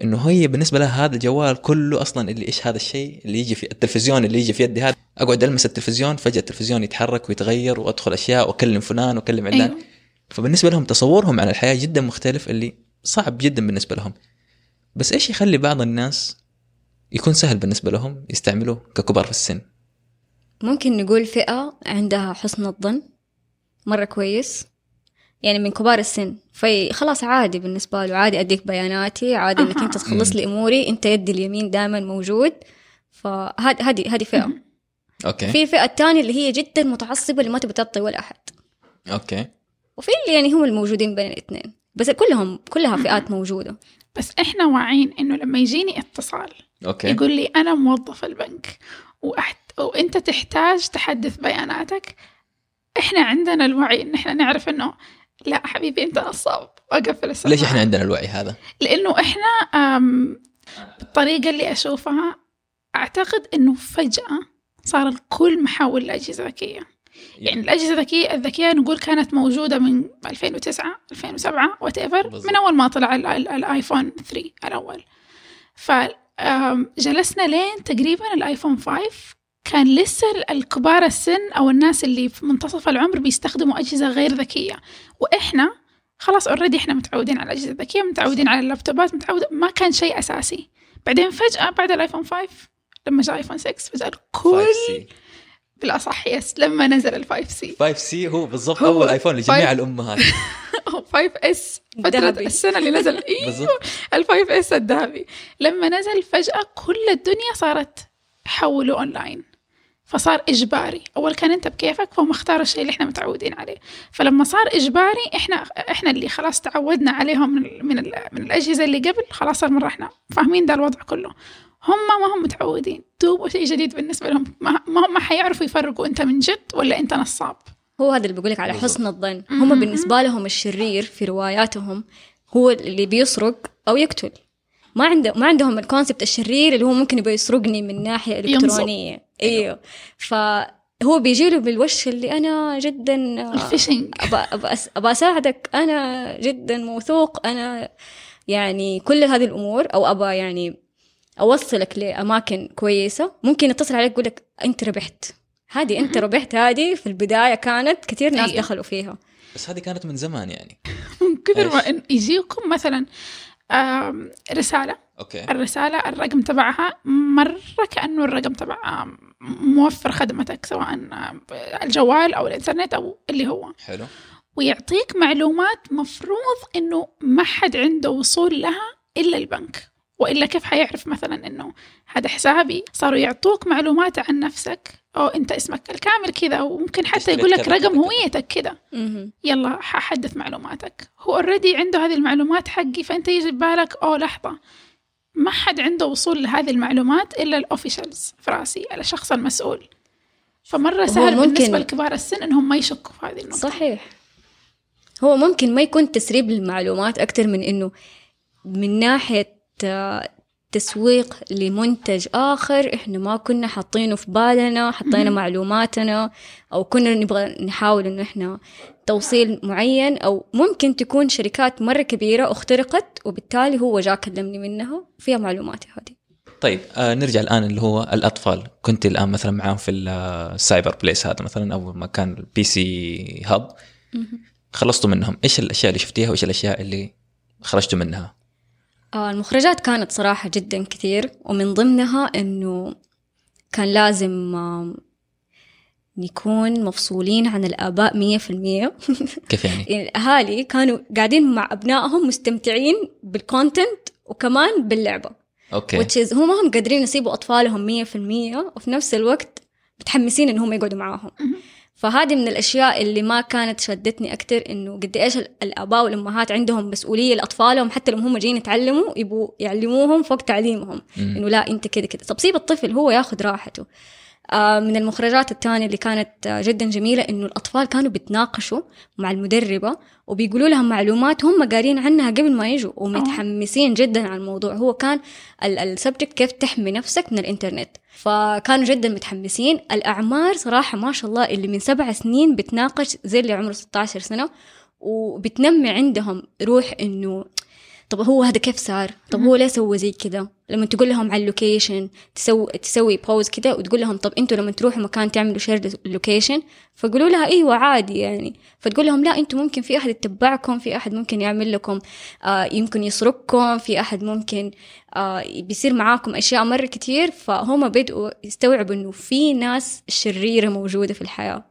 إنه هي بالنسبة لها هذا الجوال كله أصلا اللي إيش هذا الشيء اللي يجي في التلفزيون اللي يجي في يدي هذا. أقعد ألمس التلفزيون فجأة التلفزيون يتحرك ويتغير وأدخل أشياء وأكلم فلان وأكلم علان. أيوه. فبالنسبة لهم تصورهم عن الحياة جدا مختلف اللي صعب جدا بالنسبة لهم. بس إيش يخلي بعض الناس يكون سهل بالنسبة لهم يستعملوه ككبار في السن. ممكن نقول فئة عندها حسن الظن مرة كويس. يعني من كبار السن. في خلاص عادي بالنسبة له. عادي أديك بياناتي عادي إنك أنت تخلص لي أموري. أنت يدي اليمين دائما موجود. فهذه هذه هذه فئة. أوكي. في فئة تانية اللي هي جدا متعصبة اللي ما تبي تعطي ولا أحد. Okay. وفي اللي يعني هم الموجودين بين الاثنين. بس كلهم كلها فئات موجودة. بس إحنا واعيين إنه لما يجيني اتصال okay. يقول لي أنا موظف البنك وأحت... وأنت تحتاج تحدث بياناتك. إحنا عندنا الوعي إن إحنا نعرف إنه لا حبيبي أنت نصاب وأقفل السماعة. ليش إحنا عندنا الوعي هذا؟ لأنه إحنا أم، بالطريقة اللي أشوفها أعتقد إنه فجأة صار الكل محول لأجهزة ذكية. يعني الأجهزة الذكية الذكية نقول كانت موجودة من 2009 2007 وات. من أول ما طلع ال- ال- الايفون 3 الأول. فجلسنا لين تقريبا الآيفون 5 كان لسه ال- الكبار السن أو الناس اللي في منتصف العمر بيستخدموا أجهزة غير ذكية. وإحنا خلاص already إحنا متعودين على الاجهزه الذكيه متعودين على اللابتوبات متعود ما كان شيء أساسي. بعدين فجأة بعد الآيفون 5 لما جاء آيفون 6 فجأة الكل 5 بالأصح يس لما نزل ال 5 سي 5 سي هو بالضبط هو أول ايفون لجميع 5 الأمهات. أو 5S فترة ذهبي. السنة اللي نزل. إيوه بالضبط. ال 5S الذهبي. لما نزل فجأة كل الدنيا صارت حولوا اونلاين فصار إجباري. أول كان أنت بكيفك فهم اختاروا الشيء اللي إحنا متعودين عليه. فلما صار إجباري إحنا إحنا اللي خلاص تعودنا عليهم من من, من الأجهزة اللي قبل خلاص صار مره إحنا فاهمين ده الوضع كله. هم ما هم متعودين. دوبوا شيء جديد بالنسبة لهم. ما ما هم ما حيعرفوا يفرقوا أنت من جد ولا أنت نصاب. هو هذا اللي بقولك على. حسن الظن. هم بالنسبة لهم الشرير في رواياتهم هو اللي بيسرق أو يقتل. ما عنده ما عندهم الكونسبت الشرير اللي هو ممكن يبغى يسرقني من ناحية ينصب. إلكترونية. أيوه. فهو بيجي له بالوش اللي أنا جدا أبى أساعدك. أنا جدا موثوق. أنا يعني كل هذه الأمور أو أبى يعني أوصلك لأماكن كويسة. ممكن يتصل عليك يقول لك أنت ربحت. هذه أنت ربحت. هذه في البداية كانت كثير ناس أيوة. دخلوا فيها. بس هذه كانت من زمان يعني. من كثر ما يجيكم مثلا آم، رسالة. أوكي. الرسالة الرقم تبعها مرة كأنه الرقم تبع موفر خدمتك سواء الجوال أو الإنترنت أو اللي هو. حلو. ويعطيك معلومات مفروض إنه ما حد عنده وصول لها إلا البنك وإلا كيف حيعرف مثلا إنه هذا حسابي؟ صاروا يعطوك معلومات عن نفسك. أو أنت اسمك الكامل كذا وممكن حتى يقول لك رقم. هويتك كذا. يلا ححدث معلوماتك. هو already عنده هذه المعلومات حقي فأنت يجي ببالك أوه لحظة. ما حد عنده وصول لهذه المعلومات إلا ال officials في رأسي الشخص المسؤول. فمرة سهل ممكن- بالنسبة لكبار السن إنهم ما يشكوا في هذه النقطة. صحيح. هو ممكن ما يكون تسريب للمعلومات أكتر من إنه من ناحية آه، تسويق لمنتج آخر إحنا ما كنا حاطينه في بالنا حطينا. معلوماتنا أو كنا نبغى نحاول إنه إحنا توصيل معين أو ممكن تكون شركات مرة كبيرة اخترقت وبالتالي هو جاء كلمني منها فيها معلوماتي هذه. طيب آه نرجع الآن اللي هو الأطفال. كنت الآن مثلا معاهم في ال cyber place هذا مثلا أو مكان ال PC hub. خلصتوا منهم. إيش الأشياء اللي شفتيها وإيش الأشياء اللي خرجتوا منها؟ آه، المخرجات كانت صراحة جدا كثير ومن ضمنها إنه كان لازم نكون مفصولين عن الآباء مية في المية. كيف يعني؟ يعني الأهالي كانوا قاعدين مع أبنائهم مستمتعين بال content وكمان باللعبة. Okay. Which is هم هم قادرين يسيبوا أطفالهم مية في المية وفي نفس الوقت متحمسين إنهم يقعدوا معاهم. فهذه من الأشياء اللي ما كانت شدتني أكثر إنه قد إيش ال- الآباء والأمهات عندهم مسؤولية لأطفالهم حتى لو هم جايين يتعلموا يبغوا يعلموهم فوق تعليمهم. إنه لا أنت كده كده. طب سيب الطفل هو ياخذ راحته. من المخرجات الثانية اللي كانت آه جدا جميلة إنه الأطفال كانوا بيتناقشوا مع المدربة وبيقولوا لها معلومات هم قارين عنها قبل ما يجوا ومتحمسين جدا على الموضوع. هو كان ال subject كيف تحمي نفسك من الإنترنت. فكانوا جدا متحمسين. الأعمار صراحة ما شاء الله اللي من سبع سنين بتناقش زي اللي عمره 16 سنة وبتنمي عندهم روح إنه طب هو هذا كيف صار؟ طب هو ليه سوى زي كذا؟ لما تقول لهم على ال location تسوي تسوي بوز كذا وتقول لهم طب أنتوا لما تروحوا مكان تعملوا share ال location فيقولوا لها إيوه عادي يعني فتقول لهم لا أنتوا ممكن في أحد يتبعكم في أحد ممكن يعمل لكم آه يمكن يسرقكم في أحد ممكن آه بيصير معاكم أشياء مرة كتير فهم بدأوا يستوعبوا إنه في ناس شريرة موجودة في الحياة.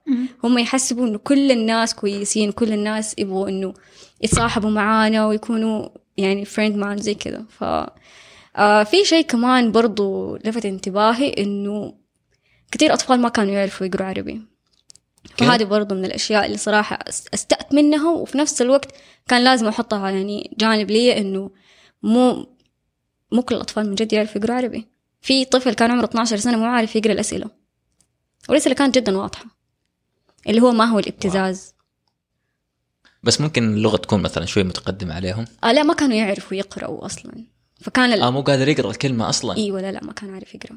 هم يحسبوا إنه كل الناس كويسين كل الناس يبغوا إنه يتصاحبوا معانا ويكونوا يعني فريند معانا زي كذا. ف آه في شيء كمان برضو لفت انتباهي إنه كثير أطفال ما كانوا يعرفوا يقروا عربي؟ فهذه برضو من الأشياء اللي صراحة أستأت منها وفي نفس الوقت كان لازم أحطها يعني جانب لي إنه مو مو كل الأطفال من جد يعرفوا يقروا عربي. في طفل كان عمره 12 سنة مو عارف يقرأ الأسئلة. والأسئلة كانت جدا واضحة. اللي هو ما هو الابتزاز. بس ممكن اللغة تكون مثلا شوي متقدمة عليهم. آه لا ما كانوا يعرفوا يقرأوا أصلا. فكان ال... آه مو قادر يقرأ الكلمة أصلا. أيوه لا لا ما كان عارف يقرأ.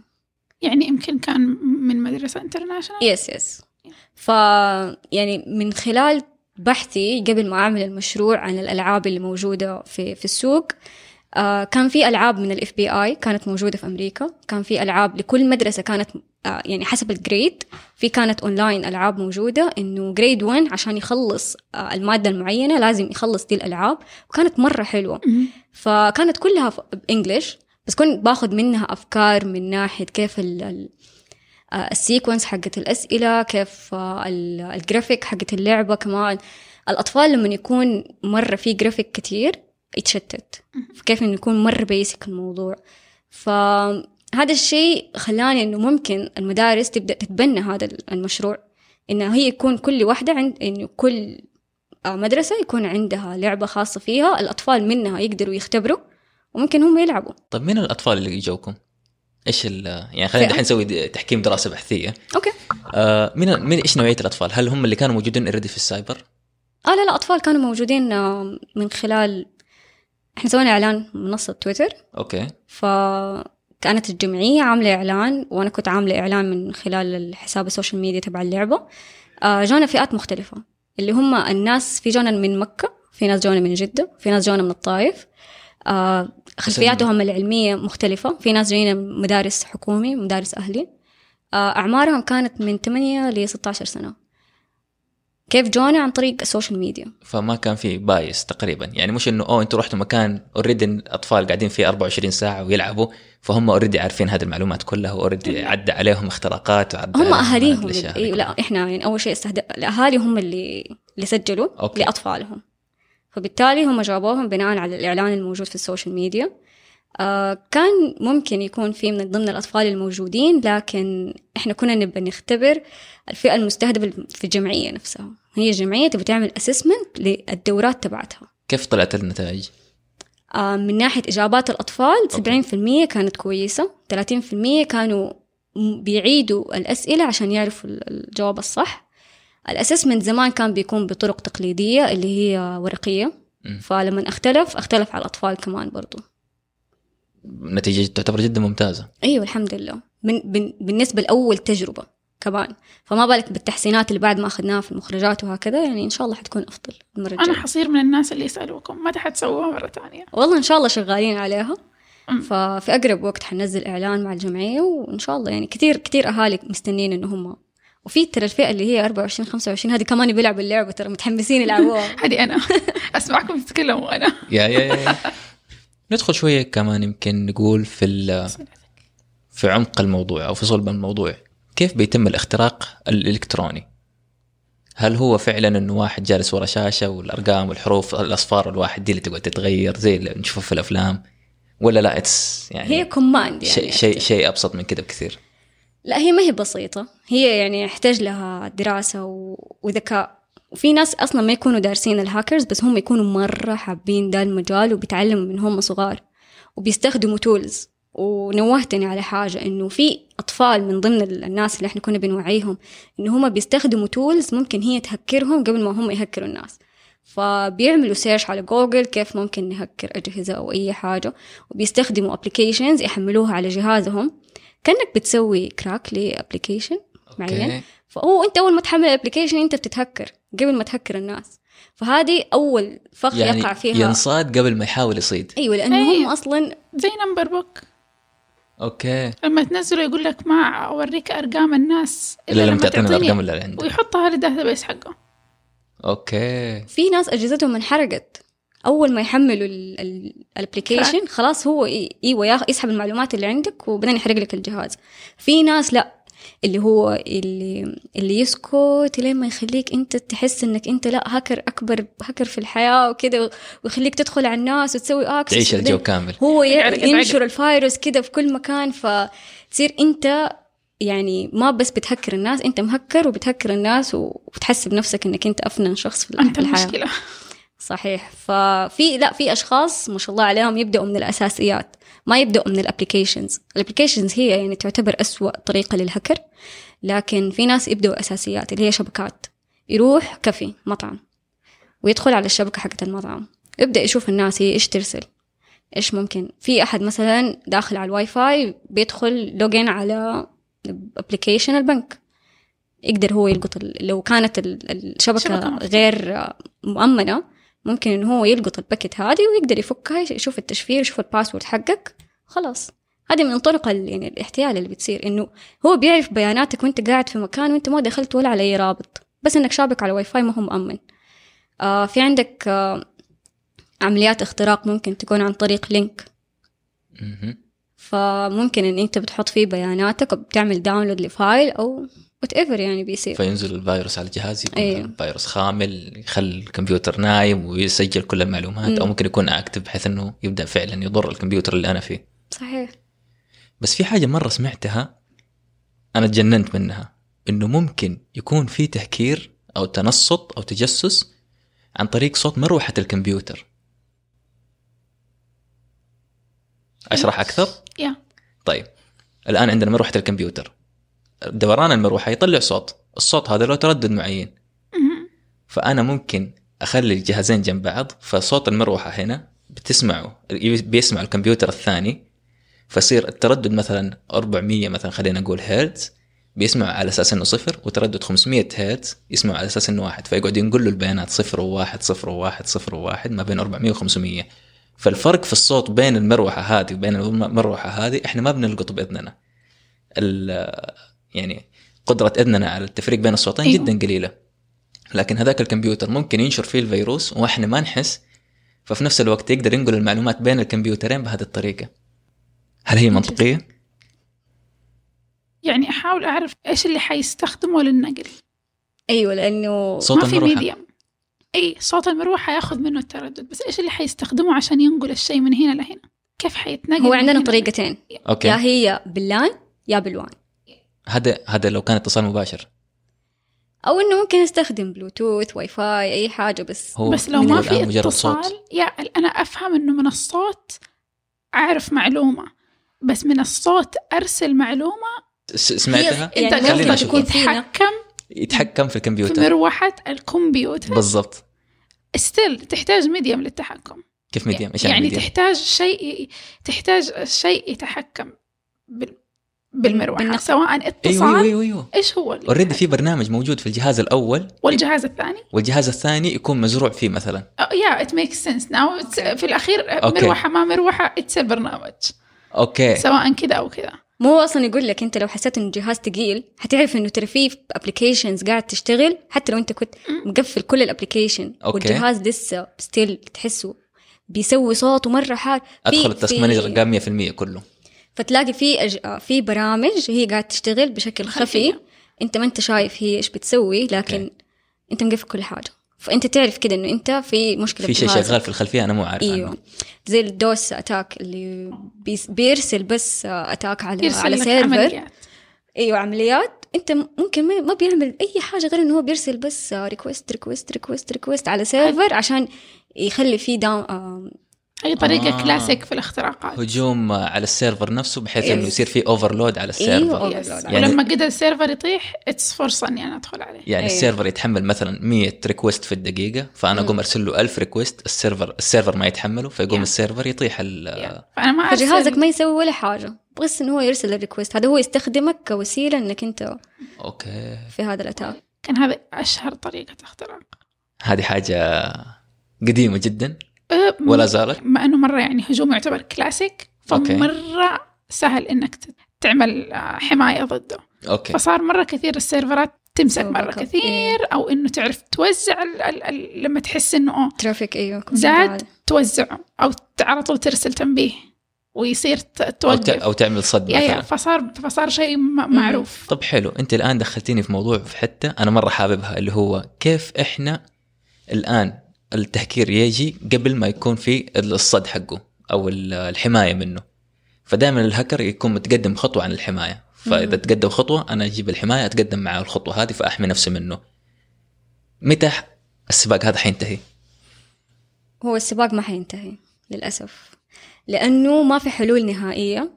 يعني يمكن كان من مدرسة انترناشونال يس يس ف يعني من خلال بحثي قبل ما أعمل المشروع عن الألعاب اللي موجودة في في السوق آه كان في ألعاب من ال FBI كانت موجودة في أمريكا. كان في ألعاب لكل مدرسة كانت آه يعني حسب ال grade في كانت اونلاين ألعاب موجودة إنه grade 1 عشان يخلص آه المادة المعينة لازم يخلص دي الألعاب. وكانت مرة حلوة. فكانت كلها ب English بس كنت باخذ منها أفكار من ناحية كيف ال ال آه، ال sequence حقت الأسئلة كيف آه، ال- الجرافيك حقت اللعبة كمان. الأطفال لما يكون مرة في جرافيك كتير يتشتت فكيف إنه يكون مره basic الموضوع فهذا الشيء خلاني إنه ممكن المدارس تبدأ تتبنى هذا المشروع إنه هي يكون كل واحدة عند إنه كل مدرسة يكون عندها لعبة خاصة فيها الأطفال منها يقدروا يختبروا وممكن هم يلعبوا طيب مين الأطفال اللي يجوكم؟ إيش ال يعني خلينا؟ دحين نسوي تحكيم دراسة بحثية okay آه مين مين إيش نوعية الأطفال؟ هل هم اللي كانوا موجودين already في السايبر؟ آه لا لا أطفال كانوا موجودين من خلال إحنا سوينا إعلان منصة تويتر. Okay. فكانت الجمعية عاملة إعلان وأنا كنت عاملة إعلان من خلال الحساب ال social media تبع اللعبة. آه، جانا فئات مختلفة اللي هم الناس في جانا من مكة في ناس جانا من جدة في ناس جانا من الطائف. آه، خلفياتهم العلمية مختلفة في ناس جايين مدارس حكومي مدارس أهلي. آه، أعمارهم كانت من 8 ل 16 سنة. كيف جونا عن طريق ال social media فما كان في bias تقريبا يعني مش إنه أوه أنتوا رحتوا مكان already الأطفال قاعدين فيه 24 ساعة ويلعبوا فهم already عارفين هذه المعلومات كلها و already عدى عليهم اختراقات وعدى هم أهاليهم. هذه لا. إحنا يعني أول شيء استهدف الأهالي هم اللي اللي سجلوا okay. لأطفالهم فبالتالي هم جابوهم بناء على الإعلان الموجود في ال social media آه كان ممكن يكون في من ضمن الأطفال الموجودين لكن إحنا كنا نبى نختبر الفئة المستهدفة في الجمعية نفسها هي جمعية تبي تعمل assessment للدورات تبعتها. كيف طلعت النتائج؟ آه من ناحية إجابات الأطفال okay. 70% كانت كويسة 30% كانوا م- بيعيدوا الأسئلة عشان يعرفوا ال- الجواب الصح. الأسسمنت زمان كان بيكون بطرق تقليدية اللي هي ورقية. مم. فلما اختلف اختلف على الأطفال كمان برضو. نتيجة تعتبر جدا ممتازة. أيوه الحمد لله. من بالنسبة لأول تجربة. كمان فما بالك بالتحسينات اللي بعد ما أخذناها في المخرجات وهكذا يعني إن شاء الله حتكون أفضل المره أنا الجايه حصير من الناس اللي يسألوكم متى حتسووها مرة ثانية. والله إن شاء الله شغالين عليها. ففي أقرب وقت حننزل إعلان مع الجمعية وإن شاء الله يعني كثير كثير أهالي مستنين انه هم. وفي ترى الفئة اللي هي 24 25 هذه كمان بيلعبوا اللعبة ترى متحمسين يلعبوها. هذه أنا. أسمعكم تتكلموا أنا. يا يا يا, يا. ندخل شوية كمان يمكن نقول في ال- في عمق الموضوع أو في صلب الموضوع. كيف بيتم الاختراق الإلكتروني؟ هل هو فعلا إنه واحد جالس ورا شاشة والأرقام والحروف الأصفار الواحد دي اللي تقعد تتغير زي اللي نشوفه في الأفلام؟ ولا لا it's يعني هي command يعني شيء شيء. شيء أبسط من كذا بكثير. لا هي ما هي بسيطة. هي يعني يحتاج لها دراسة. وذكاء. وفي ناس أصلا ما يكونوا دارسين الهاكرز بس هم يكونوا مرة حابين ده المجال وبيتعلموا من هم صغار وبيستخدموا tools ونوهتني على حاجة إنه في أطفال من ضمن ال- الناس اللي إحنا كنا بنوعيهم إنه هم بيستخدموا tools ممكن هي تهكرهم قبل ما هم يهكروا الناس. فبيعملوا search على جوجل كيف ممكن نهكر أجهزة أو أي حاجة وبيستخدموا applications يحملوها على جهازهم. كأنك بتسوي crack ل application معين. أوكي. فهو أنت أول ما تحمل ال application أنت بتتهكر قبل ما تهكر الناس. فهذه أول فخ يعني يقع فيها. ينصاد قبل ما يحاول يصيد. أيوه لأنه أيوة. هم أصلا زي Number Book okay. لما تنزله يقول لك ما أوريك أرقام الناس إلا لما تعطينا الأرقام اللي عندك. ويحطها لل database حقه. okay. في ناس أجهزتهم انحرقت. أول ما يحملوا ال application خلاص هو إيوه يسحب المعلومات اللي عندك وبعدين يحرق لك الجهاز. في ناس لا. اللي هو اللي اللي يسكت لين ما يخليك انت تحس انك انت لا هاكر اكبر هاكر في الحياة وكده ويخليك تدخل على الناس وتسوي access تعيش وبعدين الجو كامل. هو. ينشر الفيروس كده في كل مكان فتصير انت يعني ما بس بتهكر الناس انت مهكر وبتهكر الناس وبتحسب نفسك انك انت أفن شخص في أنت الحياة. المشكلة. صحيح. ففي لا في أشخاص ما شاء الله عليهم يبدأوا من الأساسيات. ما يبدأوا من ال applications ال applications هي يعني تعتبر أسوأ طريقة للهكر لكن في ناس يبدأوا أساسيات اللي هي شبكات. يروح كافي مطعم. ويدخل على الشبكة حقت المطعم. يبدأ يشوف الناس هي إيش ترسل. إيش ممكن. في أحد مثلا داخل على الواي فاي بيدخل login على application البنك. يقدر هو يلقط لو كانت ال- الشبكة شبكة مفتوحة. غير مؤمنة ممكن إنه هو يلقط ال packet هذه ويقدر يفكها يشوف التشفير يشوف ال password حقك. خلاص. هذه من طرق يعني الاحتيال اللي بتصير إنه هو بيعرف بياناتك وأنت قاعد في مكان وأنت ما دخلت ولا على أي رابط. بس إنك شابك على واي فاي ما هو مؤمن آه في عندك آه عمليات اختراق ممكن تكون عن طريق link. فممكن إن أنت بتحط فيه بياناتك وبتعمل download ل file أو whatever يعني بيصير. فينزل الفيروس على الجهاز يكون أيوه. فيروس خامل يخلي الكمبيوتر نايم ويسجل كل المعلومات أو مم. ممكن يكون active بحيث إنه يبدأ فعلا يضر الكمبيوتر اللي أنا فيه. صحيح. بس في حاجة مرة سمعتها أنا تجننت منها إنه ممكن يكون في تهكير أو تنصت أو تجسس عن طريق صوت مروحة الكمبيوتر. أشرح أكثر؟ يا طيب. الآن عندنا مروحة الكمبيوتر. دوران المروحة يطلع صوت. الصوت هذا له تردد معين. فأنا ممكن أخلي الجهازين جنب بعض فصوت المروحة هنا بتسمعه بيسمع الكمبيوتر الثاني فيصير التردد مثلا 400 مثلا خلينا نقول هرتز بيسمع على أساس إنه صفر وتردد 500 هرتز يسمع على أساس إنه واحد فيقعد ينقل له البيانات صفر وواحد صفر وواحد صفر وواحد ما بين 400 و500 فالفرق في الصوت بين المروحة هذه وبين المروحة هذه إحنا ما بنلقطه بإذننا. يعني قدرة إذننا على التفريق بين الصوتين أيوه. جدا قليلة. لكن هذاك الكمبيوتر ممكن ينشر فيه الفيروس وإحنا ما نحس ففي نفس الوقت يقدر ينقل المعلومات بين الكمبيوترين بهذه الطريقة. هل هي منطقية؟ يعني أحاول أعرف إيش اللي حيستخدمه للنقل. أيوه لأنه صوت ما في ميديم أي صوت المروحة حياخذ منه التردد بس إيش اللي حيستخدمه عشان ينقل الشيء من هنا لهنا؟ كيف حيتنقل هو عندنا؟ طريقتين. okay. يا هي بال LAN يا بال WAN. هذا هذا لو كان اتصال مباشر أو إنه ممكن أستخدم Bluetooth Wi-Fi أي حاجة بس هو بس لو ما في مجرد اتصال صوت. يا أنا أفهم إنه من الصوت أعرف معلومة بس من الصوت أرسل معلومة سمعتها يعني انت نشوفها. تكون. يتحكم يتحكم في في الكمبيوتر مروحة الكمبيوتر بالضبط still تحتاج medium للتحكم كيف medium إيش يعني medium؟ تحتاج شيء تحتاج شيء يتحكم بال... بالمروحة بالنقل. سواء أيوه اتصال أيوه. أيوه إيش هو already في برنامج موجود في الجهاز الأول. والجهاز الثاني؟ والجهاز الثاني يكون مزروع فيه مثلا. yeah it make sense now في الأخير okay. مروحة ما مروحة it's البرنامج okay سواء كذا أو كذا. مو هو أصلا يقول لك أنت لو حسيت انه الجهاز ثقيل حتعرف إنه ترى في applications قاعد تشتغل حتى لو أنت كنت مقفل كل ال application. والجهاز لسه still تحسه بيسوي صوته مره حار. أدخل ال task في- manager قام 100% كله. فتلاقي في أج... في برامج هي قاعد تشتغل بشكل خفي. خفية. أنت ما أنت شايف هي إيش بتسوي لكن okay. أنت مقفل كل حاجة. فأنت تعرف كده إنه أنت في مشكلة في شيء. شغال في الخلفية أنا مو عارف إيوه. عنه. زي ال DoS attack اللي بيس بيرسل بس attack على يرسل على server. عمليات. إيوه عمليات. أنت ممكن ما ما بيعمل أي حاجة غير إنه هو بيرسل بس request request request request على server عشان يخلي فيه down أي طريقة آه. كلاسيك في الاختراقات هجوم على ال server نفسه بحيث. إنه يصير في overload على ال server أيوة. yes. overload. يعني- ولما قدر ال server يطيح it's فرصه اني أنا أدخل عليه يعني أيوة. السيرفر يتحمل مثلا 100 request في الدقيقة فأنا أقوم أرسل له 1000 request ال server ال server ما يتحمله فيقوم Yeah. ال server يطيح ال Yeah. فأنا ما فجهازك ما يسوي ولا حاجة بس إنه هو يرسل ال request هذا هو يستخدمك كوسيلة إنك أنت okay في هذا ال attack كان هذا أشهر طريقة اختراق هذه حاجة قديمة جدا ولا زالت؟ مع إنه مرة يعني هجوم يعتبر classic okay. فمرة سهل إنك ت- تعمل حماية ضده. okay. فصار مرة كثير السيرفرات تمسك مرة. كثير أو إنه تعرف توزع ال ال ال لما تحس إنه traffic أيوه زاد. توزعه أو على طول ترسل تنبيه ويصير أو توقف. أو تعمل صد yeah yeah مثلا. فصار فصار شيء معروف. طب حلو. أنت الآن دخلتيني في موضوع في حتة أنا مرة حاببها اللي هو كيف إحنا الآن التهكير يجي قبل ما يكون في الصد حقه أو ال- الحماية منه. فدائما الهكر يكون متقدم خطوة عن الحماية. فإذا مم. تقدم خطوة أنا أجيب الحماية أتقدم معاه الخطوة هذه فأحمي نفسي منه. متى السباق هذا حينتهي؟ هو السباق ما حينتهي للأسف. لأنه ما في حلول نهائية.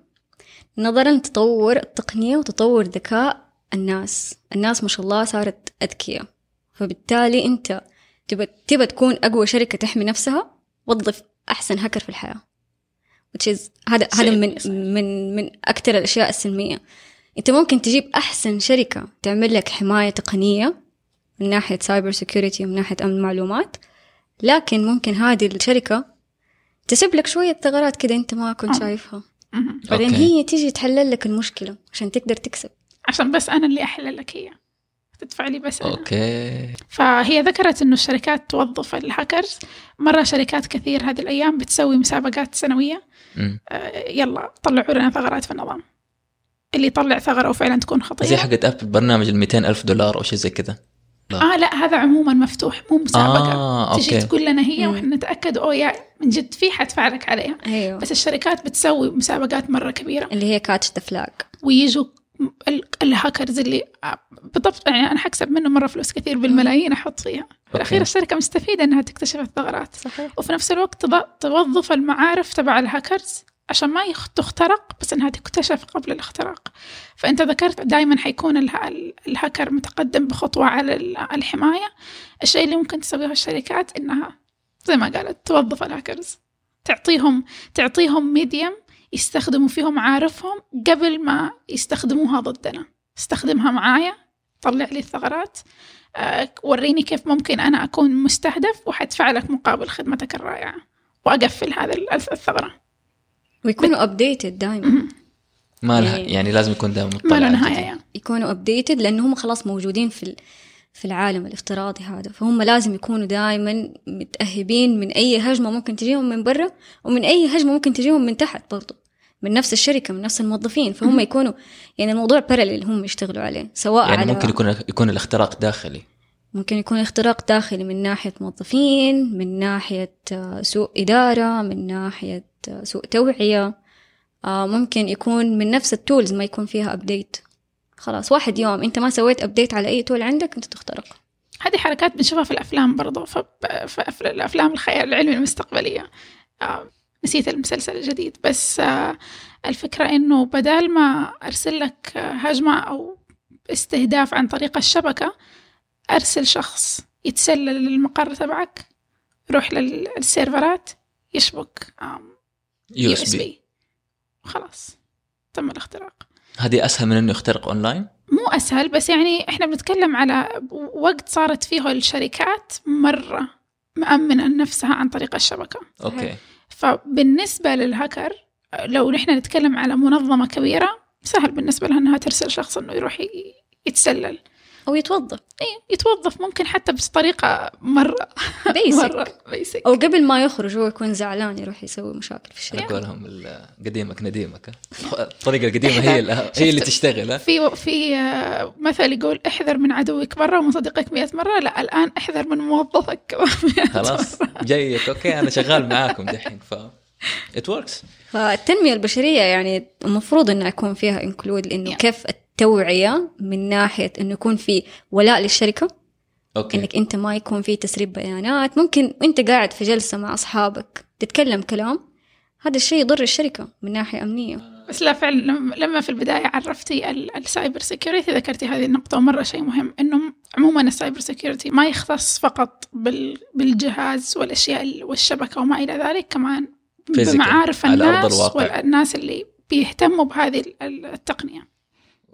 نظرا لتطور التقنية وتطور ذكاء الناس. الناس ما شاء الله صارت أذكياء. فبالتالي أنت تبى تبى تكون أقوى شركة تحمي نفسها وظف أحسن هاكر في is هذا هذا من. من من أكثر الأشياء السلمية أنت ممكن تجيب أحسن شركة تعمل لك حماية تقنية من ناحية cyber security ومن ناحية أمن معلومات لكن ممكن هذه الشركة تسيب لك شوية ثغرات كده أنت ما كنت. شايفها مهم. بعدين. هي تيجي تحلل لك المشكلة عشان تقدر تكسب عشان بس أنا اللي أحلل لك هي تدفع لي بس. أنا. okay. فهي ذكرت إنه الشركات توظف الهاكرز مرة شركات كثير هذه الأيام بتسوي مسابقات سنوية. آه، يلا طلعوا لنا ثغرات في النظام. اللي يطلع ثغرة وفعلا تكون خطيرة. زي حقت ابل برنامج ال 200 ألف دولار أو شيء زي كذا. آه لا هذا عموما مفتوح مو مسابقة. آه تجي تقول لنا هي. وإحنا نتأكد oh yeah من جد في حدفع لك عليها. أيوه. بس الشركات بتسوي مسابقات مرة كبيرة. اللي هي catch the flag ويجوا الهاكرز اللي آه، بالضبط يعني أنا حكسب منه مرة فلوس كثير بالملايين أحط فيها. في الأخير okay. الشركة مستفيدة إنها تكتشف الثغرات. صحيح. وفي نفس الوقت تض- توظف المعارف تبع الهاكرز عشان ما يخ- تخترق بس إنها تكتشف قبل الاختراق. فأنت ذكرت دائما حيكون اله- ال- الهاكر متقدم بخطوة على ال- الحماية. الشيء اللي ممكن تسويه الشركات إنها زي ما قالت توظف الهاكرز. تعطيهم تعطيهم medium يستخدموا فيهم معارفهم قبل ما يستخدموها ضدنا استخدمها معايا طلع لي الثغرات. آه، وريني كيف ممكن أنا أكون مستهدف وحدفع لك مقابل خدمتك الرائعة. وأقفل هذا ال- الثغرة. ويكونوا updated دائما. ما لها يعني- يعني لازم يكون دائما ما مطلع له على نهاية. يعني. يكونوا updated لأنه هم خلاص موجودين في في العالم الافتراضي هذا. فهم لازم يكونوا دائما متأهبين من أي هجمة ممكن تجيهم من برا ومن أي هجمة ممكن تجيهم من تحت برضو. من نفس الشركة من نفس الموظفين. فهم يكونوا يعني الموضوع parallel هم يشتغلوا عليه سواء يعني على ممكن يكون يكون الاختراق داخلي. ممكن يكون اختراق داخلي من ناحية موظفين من ناحية آه، سوء إدارة من ناحية آه، سوء توعية. آه، ممكن يكون من نفس ال tools ما يكون فيها update خلاص واحد يوم أنت ما سويت update على أي tool عندك أنت تخترق. هذه حركات بنشوفها في الأفلام برضو في الأفلام الخيال العلمي المستقبلية. نسيت المسلسل الجديد بس آه، الفكرة إنه بدال ما أرسل لك آه، هجمة أو استهداف عن طريق الشبكة أرسل شخص يتسلل للمقر تبعك يروح لل- للسيرفرات يشبك USB. خلاص تم الاختراق. هذه أسهل من إنه يخترق أونلاين؟ مو أسهل بس يعني إحنا بنتكلم على وقت صارت فيه الشركات مرة مأمنة نفسها عن طريق الشبكة. okay. فبالنسبة للهكر لو نحن نتكلم على منظمة كبيرة سهل بالنسبة لها أنها ترسل شخص أنه يروح يتسلل. أو يتوظف. إيه يتوظف ممكن حتى بطريقة مرة. basic مرة. basic أو قبل ما يخرج هو يكون زعلان يروح يسوي مشاكل في على الشركة قولهم قديمك نديمك ها؟ الطريقة القديمة هي هي اللي تشتغل ها؟ في في آه، مثل يقول احذر من عدوك مرة ومن صديقك مئة مرة. لا الآن احذر من موظفك خلاص. جايك okay أنا شغال معاكم دحين ف it works فالتنمية البشرية يعني المفروض إنه يكون فيها included لأنه Yeah. كيف التوعية من ناحية إنه يكون في ولاء للشركة okay. إنك أنت ما يكون في تسريب بيانات. ممكن وأنت قاعد في جلسة مع أصحابك تتكلم كلام هذا الشيء يضر الشركة من ناحية أمنية. بس لا فعلا لما- في البداية عرفتي ال- ال cyber security ذكرتي هذه النقطة ومرة شيء مهم إنه عموما ال cyber security ما يختص فقط بال- بالجهاز والأشياء ال- والشبكة وما إلى ذلك كمان بمعارف على أرض الناس. والناس اللي بيهتموا بهذه ال- ال- التقنية.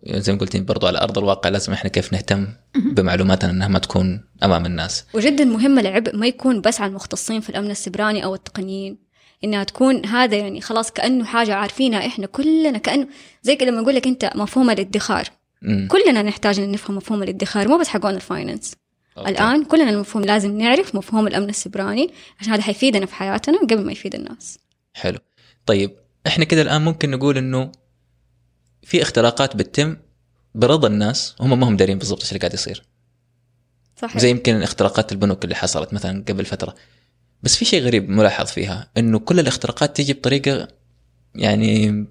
زي ما قلتي برضو على أرض الواقع لازم إحنا كيف نهتم بمعلوماتنا إنها ما تكون أمام الناس. وجدا مهم العبء ما يكون بس على المختصين في الأمن السبراني أو التقنيين إنها تكون هذا يعني خلاص كأنه حاجة عارفينها إحنا كلنا كأنه زي لما أقول لك أنت مفهوم الادخار. مم. كلنا نحتاج إن نفهم مفهوم الادخار مو بس حقون ال finance. okay. الآن كلنا المفهوم لازم نعرف مفهوم الأمن السبراني عشان هذا حيفيدنا في حياتنا قبل ما يفيد الناس. حلو. طيب إحنا كده الآن ممكن نقول إنه في اختراقات بتتم برضا الناس هم ما هم دارين بالضبط إيش اللي قاعد يصير. صحيح. زي يمكن اختراقات البنوك اللي حصلت مثلا قبل فترة. بس في شيء غريب ملاحظ فيها إنه كل الاختراقات تيجي بطريقة يعني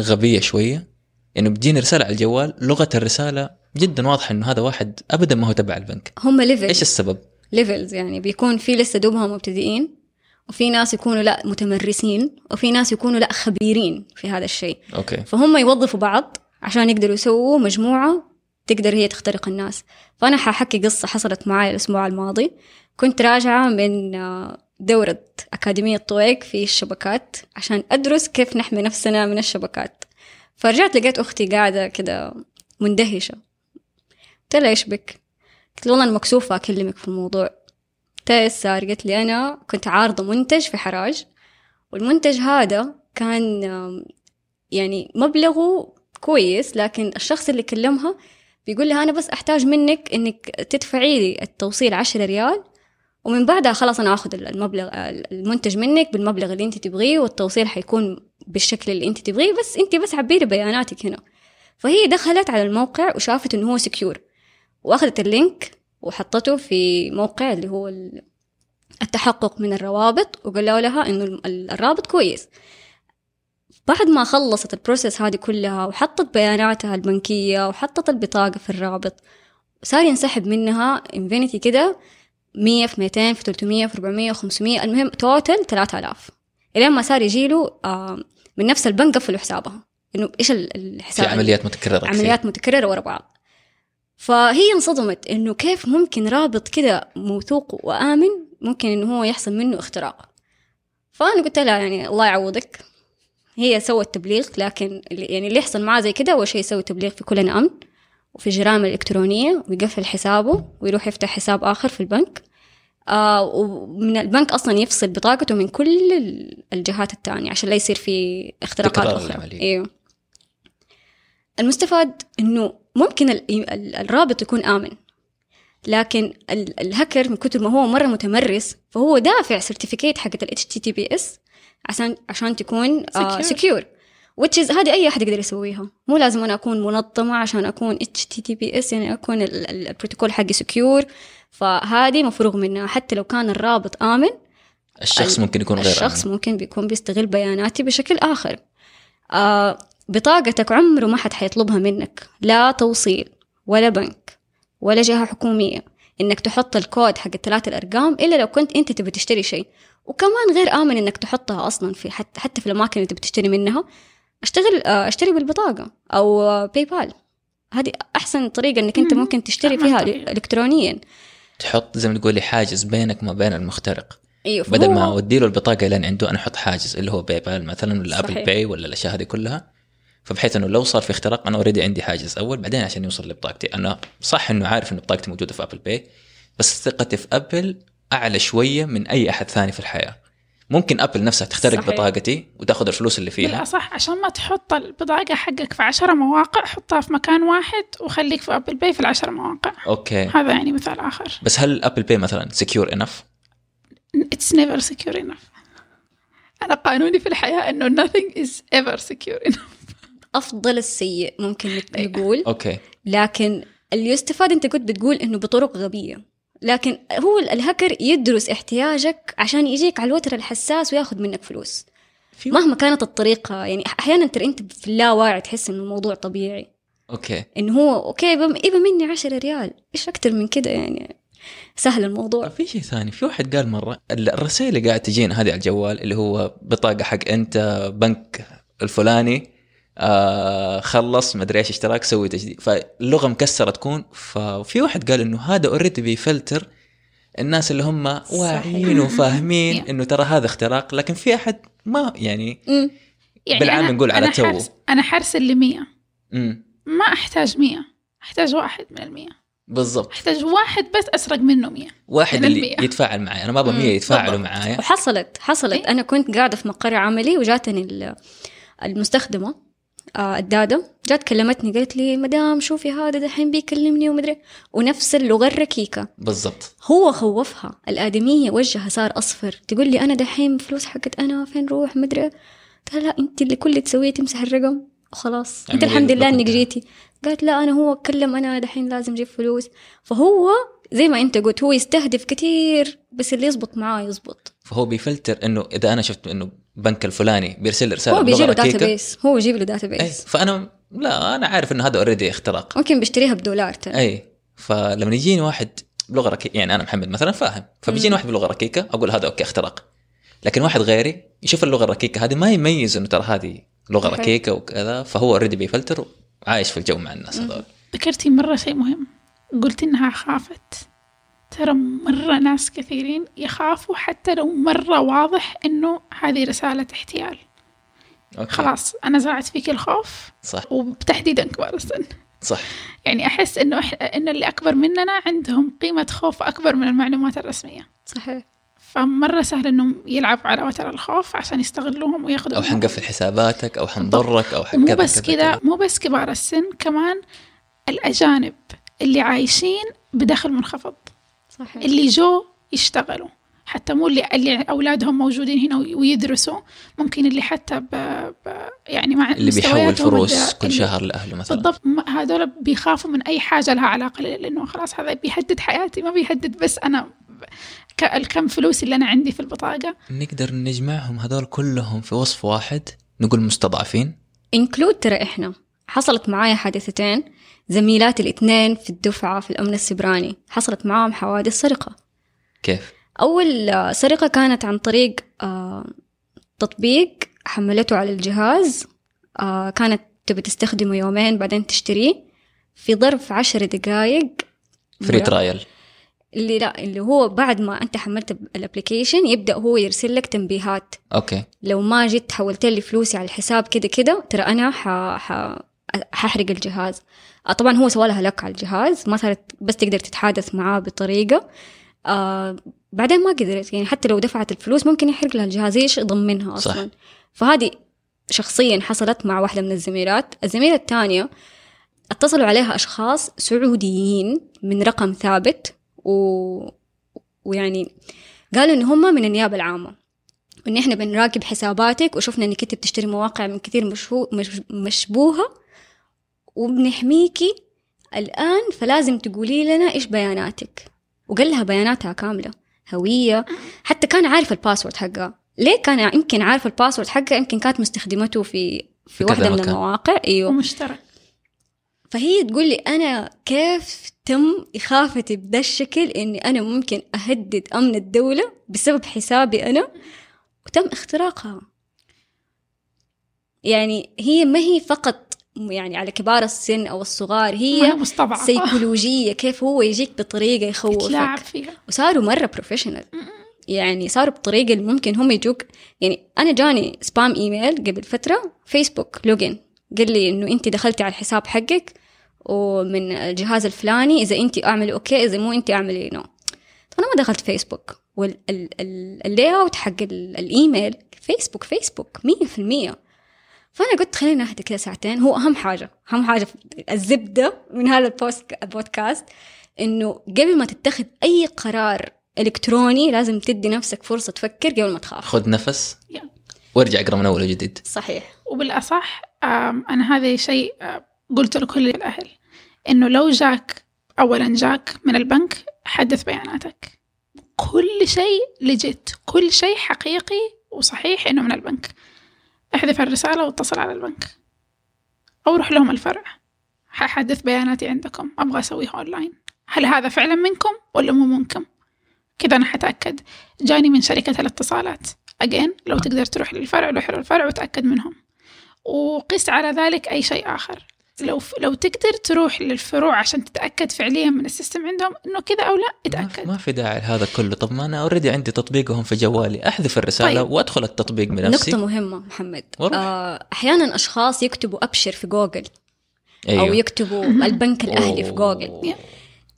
غبية شوية. إنه بتجيني رسالة على الجوال لغة الرسالة جدا واضحة إنه هذا واحد ابدا ما هو تبع البنك. هم إيش level السبب؟ levels يعني بيكون في لسه دوبهم مبتدئين. وفي ناس يكونوا لا متمرسين وفي ناس يكونوا لا خبيرين في هذا الشيء. okay. فهم يوظفوا بعض عشان يقدروا يسووا مجموعة تقدر هي تخترق الناس. فأنا ححكي قصة حصلت معي الأسبوع الماضي. كنت راجعة من آه، دورة أكاديمية طويق في الشبكات عشان أدرس كيف نحمي نفسنا من الشبكات. فرجعت لقيت أختي قاعدة كده مندهشة. قلت لها إيش بك؟ قلت لها والله أنا مكسوفة أكلمك في الموضوع. قلت إيش صار؟ قالت لي أنا كنت عارضة منتج في حراج والمنتج هذا كان يعني مبلغه كويس لكن الشخص اللي كلمها بيقول لها أنا بس أحتاج منك إنك تدفعي لي التوصيل عشرة ريال ومن بعدها خلاص أنا أخذ المبلغ المنتج منك بالمبلغ اللي أنت تبغيه والتوصيل حيكون بالشكل اللي أنت تبغيه بس أنت بس عبي لي بياناتك هنا فهي دخلت على الموقع وشافت إنه هو secure وأخذت ال link وحطته في موقع اللي هو ال- التحقق من الروابط وقالوا لها إنه ال- الرابط كويس. بعد ما خلصت ال process هذه كلها وحطت بياناتها البنكية وحطت البطاقة في الرابط صار ينسحب منها infinity كده 100 في 200 في 300 في 400 500 المهم total 3000 إلين ما صار يجيله آه من نفس البنك قفلوا حسابها. إنه إيش ال- في الحساب عمليات متكررة كثير. عمليات متكررة ورا بعض. فهي انصدمت إنه كيف ممكن رابط كده موثوق وآمن ممكن إنه هو يحصل منه اختراق. فأنا قلت لها يعني الله يعوضك. هي سوت تبليغ لكن اللي يعني اللي يحصل معاه زي كده أول شيء يسوي تبليغ في كل امن وفي الجرائم الالكترونيه ويقفل حسابه ويروح يفتح حساب آخر في البنك. آه ومن البنك أصلا يفصل بطاقته من كل ال- الجهات التانية عشان لا يصير في اختراقات العملية. إيوه. المستفاد إنه ممكن ال- ال- الرابط يكون آمن. لكن ال- الهكر من كتر ما هو مرة متمرس فهو دافع certificate حقت ال HTTPS عشان عشان تكون Secure. secure which is هذه أي أحد يقدر يسويها. مو لازم أنا أكون منظمة عشان أكون HTTPS يعني ال- البروتوكول حقي secure فهذه مفروغ منها. حتى لو كان الرابط آمن الشخص ممكن يكون غير الشخص آمن. ممكن بيكون بيستغل بياناتي بشكل آخر. آه بطاقتك عمره ما حد حيطلبها منك. لا توصيل ولا بنك ولا جهة حكومية. إنك تحط الكود حق الثلاث الأرقام إلا لو كنت أنت تبي تشتري شيء. وكمان غير آمن إنك تحطها أصلا في حتى, حتى في الأماكن اللي تبي تشتري منها. أشتغل آه، أشتري بالبطاقة أو آه، PayPal هذه أحسن طريقة إنك أنت مم. ممكن تشتري فيها طريقة. إلكترونيا. تحط زي ما تقولي حاجز بينك وما بين المخترق. أيوه بدل ما أودي له البطاقة لين عنده أنا أحط حاجز اللي هو PayPal مثلا ولا Apple. Pay ولا الأشياء هذه كلها. فبحيث إنه لو صار في اختراق أنا already عندي حاجز أول بعدين عشان يوصل لبطاقتي. أنا صح إنه عارف إنه بطاقتي موجودة في Apple Pay بس ثقتي في Apple أعلى شوية من أي أحد ثاني في الحياة. ممكن Apple نفسها تخترق صحيح. بطاقتي وتأخذ الفلوس اللي فيها. بالأصح عشان ما تحط البطاقة حقك في عشرة مواقع حطها في مكان واحد وخليك في Apple Pay في العشرة مواقع. okay. هذا يعني مثال آخر. بس هل Apple Pay مثلا secure enough It's never secure enough. أنا قانوني في الحياة إنه nothing is ever secure enough. أفضل السيء ممكن. نقول. okay. لكن اللي يستفاد أنت كنت بتقول إنه بطرق غبية. لكن هو ال- الهاكر يدرس احتياجك عشان يجيك على الوتر الحساس وياخذ منك فلوس. في مهما كانت الطريقة يعني أحيانا ترى أنت في اللاواعي تحس إنه الموضوع طبيعي. okay. إنه هو okay يبى مني 10 ريال. إيش أكتر من كده يعني؟ سهل الموضوع. في شيء ثاني. في واحد قال مرة الرسائل اللي قاعد تجينا هذه على الجوال اللي هو بطاقة حق أنت بنك الفلاني آه خلص مدري إيش اشتراك سوي تجديد. فاللغة مكسرة تكون. ففي واحد قال إنه هذا اوريدي بيفلتر الناس اللي هم واعيين وفاهمين. إنه ترى هذا اختراق. لكن في أحد ما يعني يعني بالعام نقول على تو. حرس أنا حرسل لمية امم ما أحتاج مية. أحتاج واحد من المية. بالضبط. أحتاج واحد بس أسرق منه مية. واحد من اللي المية. يتفاعل معي. أنا ما أبغى مم، 100 يتفاعلوا. معايا. وحصلت حصلت. إيه؟ أنا كنت قاعدة في مقر عملي وجاتني ال- المستخدمة. آه، الدادة جات كلمتني قالت لي مدام شوفي هذا دحين بيكلمني ومدري ونفس اللغة الركيكة. بالضبط. هو خوفها. الآدمية وجهها صار أصفر. تقول لي أنا دحين فلوس حقت أنا فين روح مدري لها لا أنت اللي كل اللي تسويه تمسح الرقم. وخلاص أنت عملية الحمد لله إنك. جيتي. قالت لا أنا هو كلم أنا دحين لازم أجيب فلوس. فهو زي ما أنت قلت هو يستهدف كثير بس اللي يزبط معاه يزبط. فهو بيفلتر إنه إذا أنا شفت إنه بنك الفلاني بيرسل رسالة هو بيجي له database هو بيجيب له database فأنا لا أنا عارف إنه هذا already اختراق ممكن بيشتريها بدولار ترى. اي فلما يجيني واحد بلغة ركيكه يعني أنا محمد مثلا فاهم. فبيجيني واحد بلغة ركيكة أقول هذا okay اختراق لكن واحد غيري يشوف اللغة الركيكة هذه ما يميز إنه ترى هذه لغة. ركيكة وكذا فهو already بيفلتر وعايش في الجو مع الناس هذول. ذكرتي مرة شيء مهم؟ قلت إنها خافت. ترى مرة ناس كثيرين يخافوا حتى لو مرة واضح إنه هذه رسالة احتيال. أوكي. خلاص أنا زرعت فيك الخوف صح. وبتحديدا كبار السن صح. يعني أحس إنه إح... إنه اللي أكبر مننا عندهم قيمة خوف أكبر من المعلومات الرسمية. صحيح. فمرة سهل إنهم يلعبوا على وتر الخوف عشان يستغلوهم وياخذوا أو منهم. حنقفل حساباتك أو حنضرك أو ومو حكذا بس كذا مو بس كبار السن كمان الأجانب اللي عايشين بدخل منخفض. صحيح. اللي جو يشتغلوا. حتى مو اللي اللي أولادهم موجودين هنا وي- ويدرسوا ممكن اللي حتى ب... ب... يعني مع اللي بيحول فلوس كل شهر لأهله مثلا. بالضبط. هذول بيخافوا من أي حاجة لها علاقة لأنه خلاص هذا بيهدد حياتي ما بيهدد بس أنا ب- ك- الكم فلوس اللي أنا عندي في البطاقة. نقدر نجمعهم هذول كلهم في وصف واحد نقول مستضعفين؟ انكلود ترى إحنا. حصلت معايا حادثتين زميلاتي الاثنين في الدفعة في الأمن السبراني. حصلت معاهم حوادث سرقة. كيف؟ أول آه، سرقة كانت عن طريق آه، تطبيق حملته على الجهاز. آه، كانت تبي تستخدمه يومين بعدين تشتريه في ظرف عشر دقايق. free trial. اللي لا اللي هو بعد ما أنت حملت ال application يبدأ هو يرسل لك تنبيهات. okay. لو ما جيت حولت لي فلوسي على الحساب كده كده ترى أنا ح... ح... ححرق الجهاز. آه، طبعا هو سوالها لك على الجهاز ما صارت بس تقدر تتحادث معاه بطريقة. آه بعدين ما قدرت يعني حتى لو دفعت الفلوس ممكن يحرق لها الجهاز إيش يضمنها صح. أصلا؟ فهذه شخصيا حصلت مع واحدة من الزميلات. الزميلة الثانية اتصلوا عليها أشخاص سعوديين من رقم ثابت و... ويعني قالوا إن هم من النيابة العامة وإن إحنا بنراقب حساباتك وشفنا إنك أنت بتشتري مواقع من كثير مشهو... مش... مشبوهة. وبنحميكي الآن فلازم تقولي لنا إيش بياناتك. وقال لها بياناتها كاملة هوية. حتى كان عارف ال password حقها. ليه كان يمكن عارف ال password حقها؟ يمكن كانت مستخدمته في في كذا واحدة من. المواقع. أيوه. ومشترك. فهي تقول لي أنا كيف تم اخافتي بدا الشكل إني أنا ممكن أهدد أمن الدولة بسبب حسابي أنا؟ وتم اختراقها. يعني هي ما هي فقط يعني على كبار السن أو الصغار هي سيكولوجية كيف هو يجيك بطريقة يخوفك. فيها. وصاروا مرة بروفيشنال يعني صاروا بطريقة اللي ممكن هم يجوك. يعني أنا جاني spam email قبل فترة Facebook login قال لي إنه انت دخلتي على الحساب حقك ومن الجهاز الفلاني إذا انت أعملي okay إذا مو انت أعملي no طب أنا ما دخلت Facebook وال layout حق ال- ال email Facebook Facebook 100% فأنا قلت خلينا نهدى كذا ساعتين. هو أهم حاجة أهم حاجة الزبدة من هذا البوست البودكاست إنه قبل ما تتخذ أي قرار إلكتروني لازم تدي نفسك فرصة تفكر قبل ما تخاف. خذ نفس يا. وارجع اقرأ من أول وجديد. صحيح. وبالأصح آم، أنا هذا شيء قلت لكل الأهل. إنه لو جاك أولا جاك من البنك حدث بياناتك. كل شيء لجت كل شيء حقيقي وصحيح إنه من البنك. احذف الرسالة واتصل على البنك. أو روح لهم الفرع. ححدث بياناتي عندكم. أبغى أسويها أونلاين. هل هذا فعلا منكم ولا مو منكم؟ كذا أنا حتأكد. جاني من شركة الاتصالات. أجين لو تقدر تروح للفرع روح للفرع وتأكد منهم. وقس على ذلك أي شيء آخر. لو لو تقدر تروح للفروع عشان تتأكد فعليا من ال system عندهم إنه كذا أو لا ما, اتأكد ما في داعي لهذا كله طب ما أنا already عندي تطبيقهم في جوالي أحذف الرسالة طيب. وأدخل التطبيق بنفسي نقطة مهمة محمد وروح. آه أحيانا أشخاص يكتبوا أبشر في جوجل أيوه. أو يكتبوا البنك الأهلي في جوجل.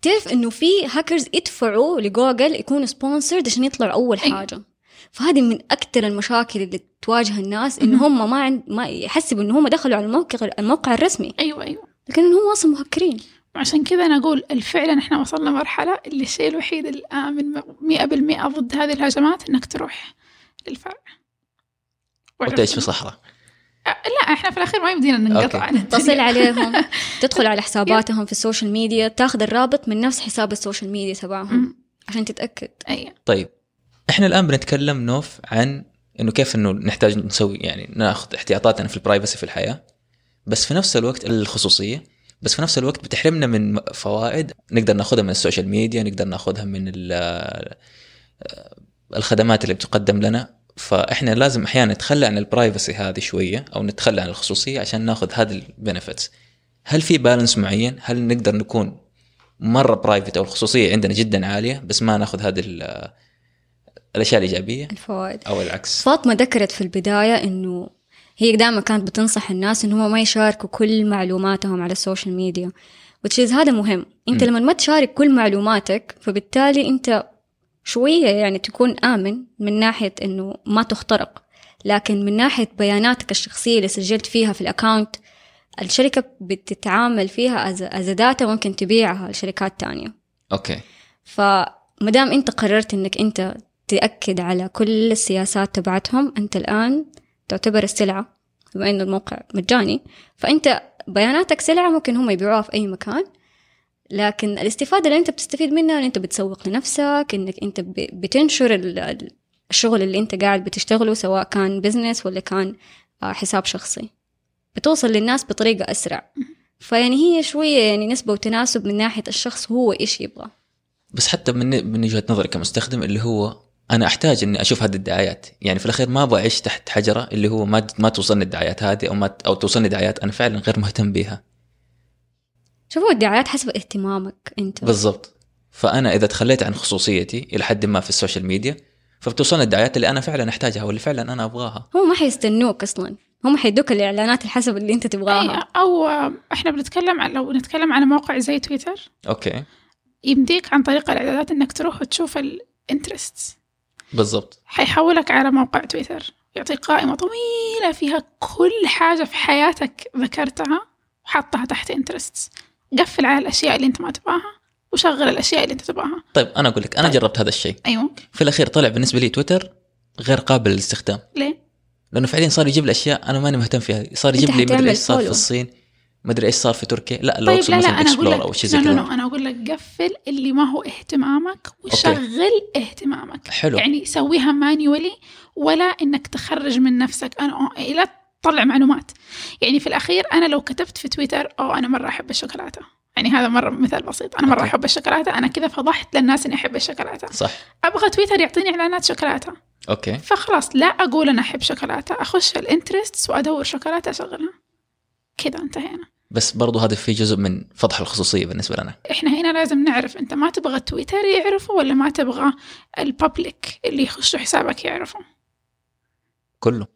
تعرف إنه في هاكرز يدفعوا لجوجل يكونوا sponsored عشان يطلعوا أول أيوة. فهذه من أكثر المشاكل اللي تواجه الناس إن هم ما عند ما يحسبوا إن هم دخلوا على الموقع الموقع الرسمي. أيوة أيوة. لكن هم أصلا مهكرين. وعشان كذا أنا أقول فعلا إحنا وصلنا مرحلة اللي الشيء الوحيد الآمن مئة بالمئة ضد هذه الهجمات إنك تروح للفرع. وتعيش في صحراء. لا إحنا في الأخير ما يمدينا ننقطع. عن. تصل عليهم تدخل على حساباتهم في السوشيال ميديا تاخذ الرابط من نفس حساب السوشيال ميديا تبعهم عشان تتأكد. أيوة. طيب. إحنا الآن بنتكلم نوف عن إنه كيف إنه نحتاج نسوي يعني ناخذ احتياطاتنا في ال privacy في الحياة. بس في نفس الوقت الخصوصية بس في نفس الوقت بتحرمنا من فوائد نقدر ناخذها من السوشيال ميديا نقدر ناخذها من ال- الخدمات اللي بتقدم لنا. فإحنا لازم أحيانا نتخلى عن ال privacy هذه شوية أو نتخلى عن الخصوصية عشان ناخذ هذه ال benefits هل في balance معين؟ هل نقدر نكون مرة private أو الخصوصية عندنا جدا عالية بس ما ناخذ هذه الأشياء الإيجابية؟ الفوائد. أو العكس. فاطمة ذكرت في البداية إنه هي دائما كانت بتنصح الناس إنهم ما يشاركوا كل معلوماتهم على السوشيال ميديا is هذا مهم. أنت م. لما ما تشارك كل معلوماتك فبالتالي أنت شوية يعني تكون آمن من ناحية إنه ما تخترق. لكن من ناحية بياناتك الشخصية اللي سجلت فيها في ال account الشركة بتتعامل فيها as data ممكن تبيعها لشركات تانية. أوكي. فمدام أنت قررت إنك أنت تأكد على كل السياسات تبعتهم. أنت الآن تعتبر السلعة بما إنه الموقع مجاني. فأنت بياناتك سلعة ممكن هم يبيعوها في أي مكان. لكن الاستفادة اللي أنت بتستفيد منها أنت بتسوق لنفسك إنك أنت ب- بتنشر ال- ال- الشغل اللي أنت قاعد بتشتغله سواء كان بزنس ولا كان آه، حساب شخصي. بتوصل للناس بطريقة أسرع. فيعني هي شوية يعني نسبة وتناسب من ناحية الشخص هو إيش يبغى. بس حتى من من وجهة نظري كمستخدم اللي هو أنا أحتاج إني أشوف هذه الدعايات. يعني في الأخير ما أبغى أعيش تحت حجرة اللي هو ما ما توصلني الدعايات هذه أو ما أو توصلني دعايات أنا فعلا غير مهتم بيها. شوفوا الدعايات حسب اهتمامك أنت. بالضبط. فأنا إذا تخليت عن خصوصيتي إلى حد ما في السوشيال ميديا فبتوصلني الدعايات اللي أنا فعلا أحتاجها واللي فعلا أنا أبغاها. هم ما حيستنوك أصلا. هم حيدوك الإعلانات الحسب اللي أنت تبغاها. أي أو آه، إحنا بنتكلم عن لو نتكلم عن موقع زي تويتر أوكي. يمديك عن طريق الإعدادات إنك تروح وتشوف ال interests بالضبط. حيحولك على موقع تويتر. يعطيك قائمة طويلة فيها كل حاجة في حياتك ذكرتها وحطها تحت interests قفل على الأشياء اللي أنت ما تبغاها وشغل الأشياء اللي أنت تبغاها. طيب أنا أقول لك أنا طيب. جربت هذا الشيء. أيوة في الأخير طلع بالنسبة لي تويتر غير قابل للاستخدام. ليه؟ لأنه فعليا صار يجيب لي أشياء أنا ماني مهتم فيها. صار يجيب لي مدري إيش صار في. الصين. ما أدري إيش صار في تركيا. لا لو طيب لا لا أنا أقول لك أو شيء زي لا لا كذا. لا أنا أقول لك قفل اللي ما هو اهتمامك وشغل اهتمامك. حلو. يعني سويها manually ولا إنك تخرج من نفسك. أنا لا تطلع معلومات. يعني في الأخير أنا لو كتبت في تويتر أو أنا مرة أحب الشوكولاتة. يعني هذا مرة مثال بسيط. أنا مرة أوكي. أحب الشوكولاتة. أنا كذا فضحت للناس إني أحب الشوكولاتة. صح. أبغى تويتر يعطيني إعلانات شوكولاتة. أوكي. فخلاص لا أقول أنا أحب شوكولاتة. أخش ال interests وأدور شوكولاتة أشغلها. كذا انتهينا. بس برضو هذا في جزء من فضح الخصوصية بالنسبة لنا. إحنا هنا لازم نعرف انت ما تبغى تويتر يعرفوا ولا ما تبغى ال public اللي يخشوا حسابك يعرفوا كله.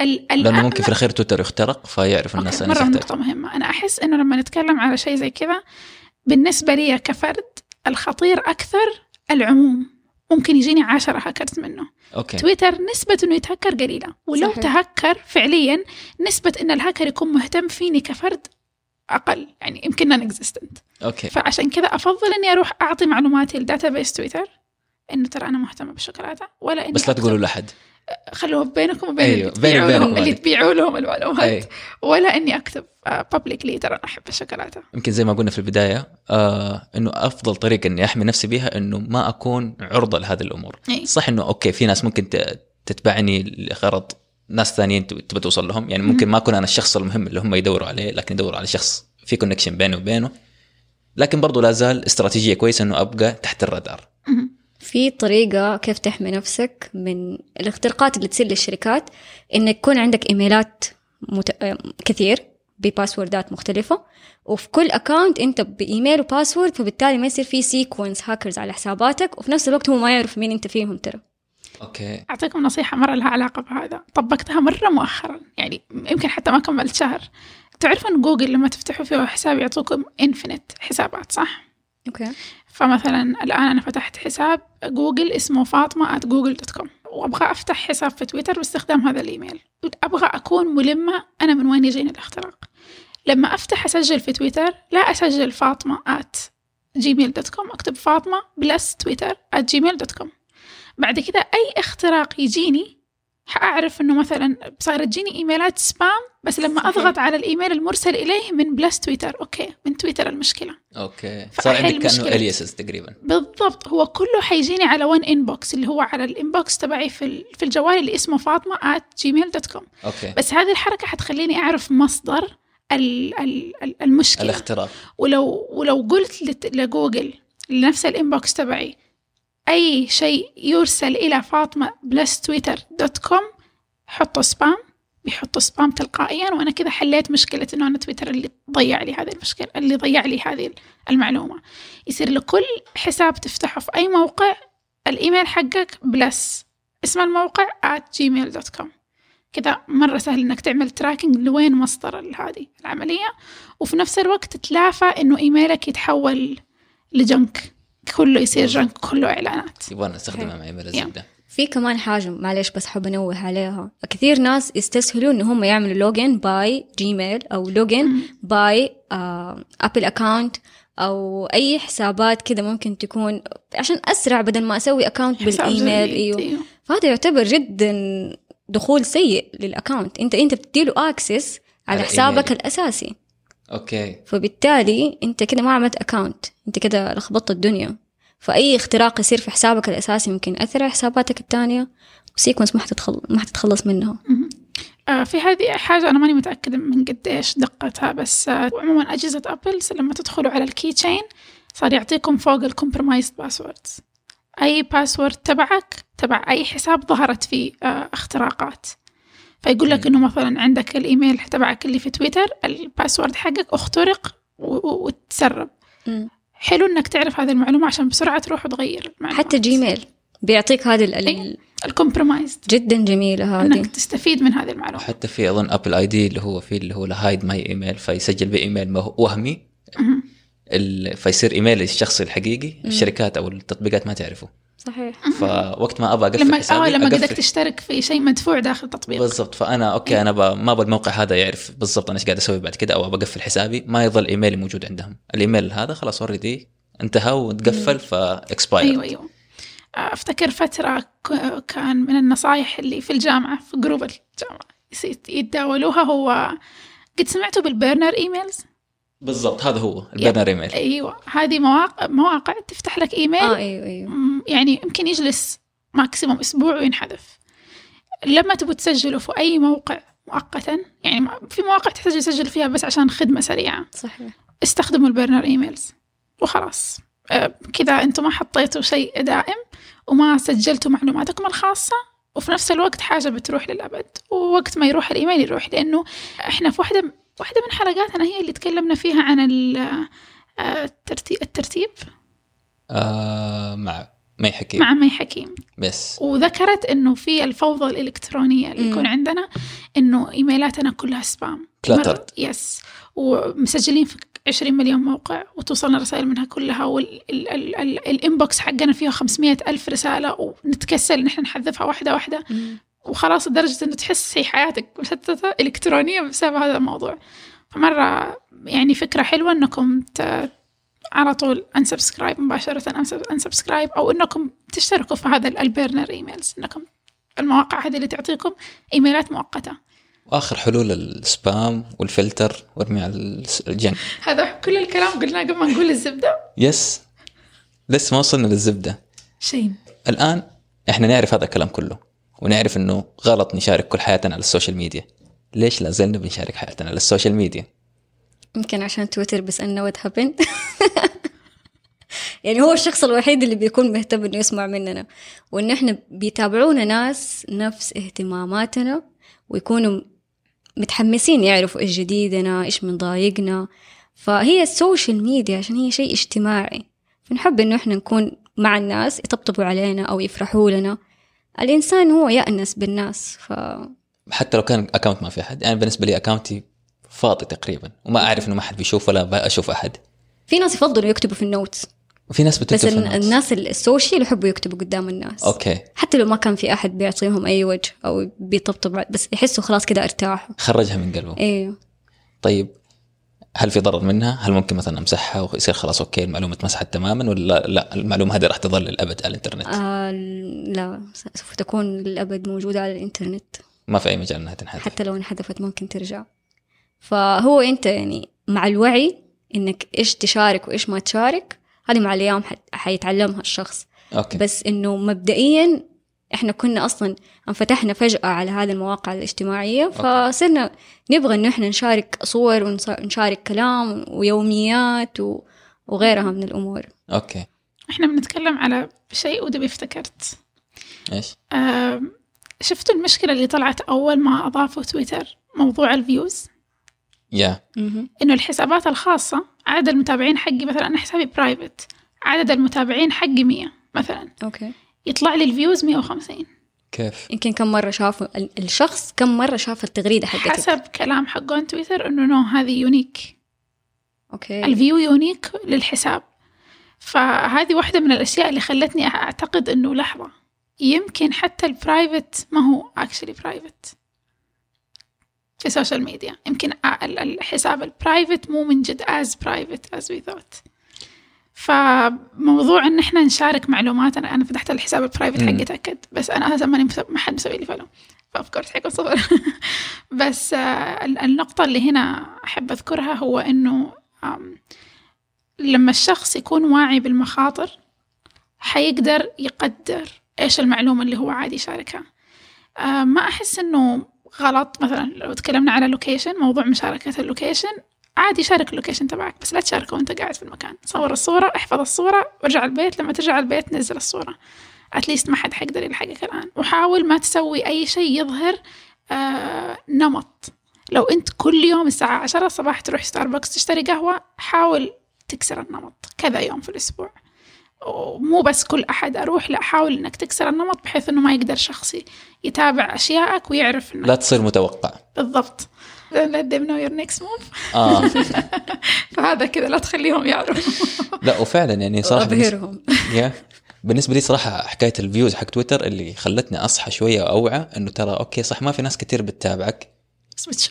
ال ال لأنه ممكن في الأخير تويتر يخترق فيعرف الناس أوكي. مرة يحتاج. نقطة مهمة. أنا أحس إنه لما نتكلم على شيء زي كذا بالنسبة لي كفرد الخطير أكثر العموم. ممكن يجيني عشرة هاكرز منه. أوكي. تويتر نسبة إنه يتهكر قليلة. ولو صحيح. تهكر فعليا نسبة إن الهاكر يكون مهتم فيني كفرد أقل. يعني يمكن non-existent أوكي. فعشان كذا أفضل إني أروح أعطي معلوماتي ل database تويتر إنه ترى أنا مهتمة بالشوكولاتة ولا إني بس لا تقولوا لأحد. خلوه بينكم وبين أيوه، اللي تبيعوا لهم اللي. تبيعوا لهم المعلومات. اي ولا إني أكتب publicly ترى أنا أحب الشوكولاتة. يمكن زي ما قلنا في البداية آه إنه أفضل طريقة إني أحمي نفسي بها إنه ما أكون عرضة لهذه الأمور. اي صح إنه أوكي في ناس ممكن تتبعني لغرض ناس ثانيين تب- تبى توصل لهم. يعني ممكن مم. ما أكون أنا الشخص المهم اللي هم يدوروا عليه لكن يدوروا على شخص في connection بيني وبينه. لكن برضو لا زال استراتيجية كويسة إنه أبقى تحت الرادار. في طريقة كيف تحمي نفسك من الاختراقات اللي تصير للشركات إنك يكون عندك إيميلات مت... آه، كثير ب passwordات مختلفة وفي كل account أنت بإيميل و password فبالتالي ما يصير في sequence hackers على حساباتك وفي نفس الوقت هو ما يعرف مين أنت فيهم ترى. أوكي. أعطيكم نصيحة مرة لها علاقة بهذا. طبقتها مرة مؤخرا يعني يمكن حتى ما كملت شهر. تعرفون جوجل لما تفتحوا فيه حساب يعطوكم infinite حسابات صح؟ أوكي. فمثلا الآن أنا فتحت حساب جوجل اسمه فاطمة at جوجل dot com وأبغى أفتح حساب في تويتر باستخدام هذا الإيميل. أبغى أكون ملمة أنا من وين يجيني الاختراق. لما أفتح أسجل في تويتر لا أسجل فاطمة at جيميل dot com أكتب فاطمة plus تويتر at جيميل dot com بعد كذا أي اختراق يجيني حأعرف إنه مثلا صار تجيني إيميلات spam بس لما صحيح. أضغط على الإيميل المرسل إليه من plus تويتر. أوكي من تويتر المشكلة. أوكي. صار عندك كأنه مشكلة. aliases تقريبا. بالضبط. هو كله حيجيني على one inbox اللي هو على ال inbox تبعي في في الجوال اللي اسمه فاطمة at gmail dot com أوكي. بس هذه الحركة حتخليني أعرف مصدر ال- ال- ال- المشكلة. الاختراق. ولو ولو قلت لت- لجوجل لنفس ال inbox تبعي أي شيء يرسل إلى فاطمة plus تويتر dot com حطوا spam بيحطوا spam تلقائيا وأنا كذا حليت مشكلة إنه أنا تويتر اللي ضيع لي هذه المشكلة اللي ضيع لي هذه المعلومة. يصير لكل حساب تفتحه في أي موقع الإيميل حقك plus اسم الموقع at gmail.com كذا مرة سهل إنك تعمل tracking لوين مصدر هذه العملية وفي نفس الوقت تتلافى إنه إيميلك يتحول ل junk. كله يصير junk كله إعلانات. يبغى نستخدمها مع. الزبده في كمان حاجة معلش بس حابة أنوه عليها. كثير ناس يستسهلوا إن هم يعملوا login by جيميل أو login by أبل account أو أي حسابات كذا ممكن تكون عشان أسرع بدل ما أسوي account بالإيميل. جديد، أيوه. أيوه. فهذا يعتبر جدا دخول سيء لل account أنت أنت بتديله access على على حسابك إيميلي. الأساسي. okay. فبالتالي أنت كده ما عملت account أنت كده لخبطت الدنيا. فأي اختراق يصير في حسابك الأساسي ممكن ياثر على حساباتك الثانية. و sequence ما حتتخل... ما حتتخلص منها. آه في هذه حاجة أنا ماني متأكدة من قديش دقتها بس آه عموما أجهزة أبل لما تدخلوا على ال keychain صار يعطيكم فوق ال compromised passwords أي password تبعك تبع أي حساب ظهرت فيه آه اختراقات. فيقول لك إنه مثلا عندك الإيميل تبعك اللي في تويتر ال password حقك أخترق وتسرب. حلو إنك تعرف هذه المعلومة عشان بسرعة تروح وتغير المعلومات حتى جيميل بيعطيك هذه ال... ال... أي. ال compromised جدا جميلة هذه. إنك تستفيد من هذه المعلومة. وحتى في أظن Apple ID اللي هو في اللي هو Hide My Email فيسجل بايميل وهمي. ال- فيصير ايميل الشخصي الحقيقي الشركات أو التطبيقات ما تعرفه. صحيح. فوقت ما أبغى أقفل لما حسابي آه لما. قدك تشترك في شيء مدفوع داخل التطبيق. بالضبط. فأنا okay أنا ب... ما أبغى الموقع هذا يعرف بالضبط أنا إيش قاعد أسوي بعد كده أو أبغى أقفل حسابي ما يظل إيميلي موجود عندهم. الإيميل هذا خلاص already انتهى وتقفل ف expire أيوه أيوه. أفتكر فترة كان من النصائح اللي في الجامعة في group الجامعة يتداولوها هو قد سمعتوا بال burner emails؟ بالضبط هذا هو ال burner email. أيوه هذه مواقع مواقع تفتح لك إيميل. آه أيوه أيوه. يعني يمكن يجلس maximum أسبوع وينحذف. لما تبوا تسجلوا في أي موقع مؤقتا يعني في مواقع تحتاج تسجل فيها بس عشان خدمة سريعة. صحيح. استخدموا ال burner emails وخلاص. آه، كذا أنتم ما حطيتوا شيء دائم وما سجلتوا معلوماتكم الخاصة وفي نفس الوقت حاجة بتروح للأبد ووقت ما يروح الإيميل يروح لأنه إحنا في واحدة واحدة من حلقاتنا هي اللي تكلمنا فيها عن آه، الترتيب الترتيب؟ آه مع مي حكيم. مع مي حكيم. بس. وذكرت إنه في الفوضى الإلكترونية اللي مم. يكون عندنا إنه إيميلاتنا كلها spam. مرة- yes ومسجلين في 20 مليون موقع وتوصلنا رسائل منها كلها وال inbox حقنا فيها 500 ألف رسالة ونتكسل نحن نحذفها واحدة واحدة. وخلاص لدرجة إنه تحس هي حياتك مشتتة إلكترونيا بسبب هذا الموضوع. فمرة يعني فكرة حلوة إنكم ت... على طول unsubscribe مباشرة unsubscribe أو إنكم تشتركوا في هذا ال burner emails إنكم المواقع هذه اللي تعطيكم إيميلات مؤقتة. وآخر حلول ال spam وال filter وارمي على الجنب هذا كل الكلام قلناه قبل ما نقول الزبدة. yes لسه ما وصلنا للزبدة. شيء الآن إحنا نعرف هذا الكلام كله. ونعرف إنه غلط نشارك كل حياتنا على ال social media. ليش لا زلنا بنشارك حياتنا على ال social media؟ يمكن عشان تويتر بيسألنا what happen يعني هو الشخص الوحيد اللي بيكون مهتم إنه يسمع مننا. وإن إحنا بيتابعونا ناس نفس اهتماماتنا ويكونوا متحمسين يعرفوا إيش جديدنا إيش من ضايقنا فهي ال social media عشان هي شيء اجتماعي. فنحب إنه إحنا نكون مع الناس يطبطبوا علينا أو يفرحوا لنا. الإنسان هو يأنس بالناس ف حتى لو كان account ما في أحد. يعني بالنسبة لي account ي فاضي تقريبا وما أعرف إنه ما حد بيشوف ولا أشوف أحد. في ناس يفضلوا يكتبوا في ال notes. وفي ناس بتكتب بس في ال- ال notes. الناس ال social يحبوا يكتبوا قدام الناس. okay. حتى لو ما كان في أحد بيعطيهم أي وجه أو بيطبطب بس يحسوا خلاص كده أرتاحوا. خرجها من قلبه. أيوه طيب هل في ضرر منها؟ هل ممكن مثلا أمسحها ويصير خلاص okay المعلومة اتمسحت تماما ولا لا؟ المعلومة هذه راح تظل للأبد على الإنترنت؟ آه لا سوف تكون للأبد موجودة على الإنترنت. ما في أي مجال إنها تنحذف حتى لو انحذفت ممكن ترجع. فهو أنت يعني مع الوعي إنك إيش تشارك وإيش ما تشارك هذه مع الأيام حيتعلمها الشخص. okay. بس إنه مبدئيا إحنا كنا أصلا انفتحنا فجأة على هذه المواقع الاجتماعية فصرنا نبغى إنه إحنا نشارك صور ونشارك كلام ويوميات. وغيرها من الأمور. okay. إحنا بنتكلم على شيء ودبي افتكرت إيش؟ آم، شفتوا المشكلة اللي طلعت أول ما أضافوا تويتر؟ موضوع ال views؟ yeah. إنه الحسابات الخاصة عدد المتابعين حقي مثلا أنا حسابي private عدد المتابعين حقي 100 مثلا. okay. يطلع لي ال views 150 كيف؟ يمكن كم مرة شافوا ال- الشخص كم مرة شاف التغريدة حقتك؟ حسب كلام حقون تويتر إنه no هذه unique okay. ال view unique للحساب. فهذه واحدة من الأشياء اللي خلتني أعتقد إنه لحظة. يمكن حتى ال private ما هو actually private في ال social media يمكن ال- ال- الحساب ال private مو من جد as private as we thought فموضوع إن إحنا نشارك معلوماتنا أنا فتحت الحساب ال private. حقي تاكد بس أنا أساسا ماني ما حد مسوي لي follow ف of course حيكون صفر بس آه، ال- النقطة اللي هنا أحب أذكرها هو إنه آم، لما الشخص يكون واعي بالمخاطر حيقدر يقدر إيش المعلومة اللي هو عادي يشاركها. آه، ما أحس إنه غلط. مثلا لو تكلمنا على location موضوع مشاركة ال location عادي شارك ال location تبعك بس لا تشاركه وانت قاعد في المكان. صور الصورة احفظ الصورة وارجع البيت لما ترجع البيت نزل الصورة. at least ما حد حيقدر يلحقك الآن. وحاول ما تسوي أي شيء يظهر آه نمط. لو أنت كل يوم الساعة عشرة الصباح تروح ستاربكس تشتري قهوة حاول تكسر النمط كذا يوم في الأسبوع. ومو بس كل أحد أروح لا حاول إنك تكسر النمط بحيث إنه ما يقدر شخص يتابع أشيائك ويعرف إنك لا تصير متوقع. بالضبط. Let them know your next move. آه. فهذا كذا لا تخليهم يعرفوا. لا وفعلا يعني صراحة يا. بالنسبة لي صراحة حكاية ال views حق تويتر اللي خلتني أصحى شوية وأوعى إنه ترى okay صح ما في ناس كثير بتتابعك.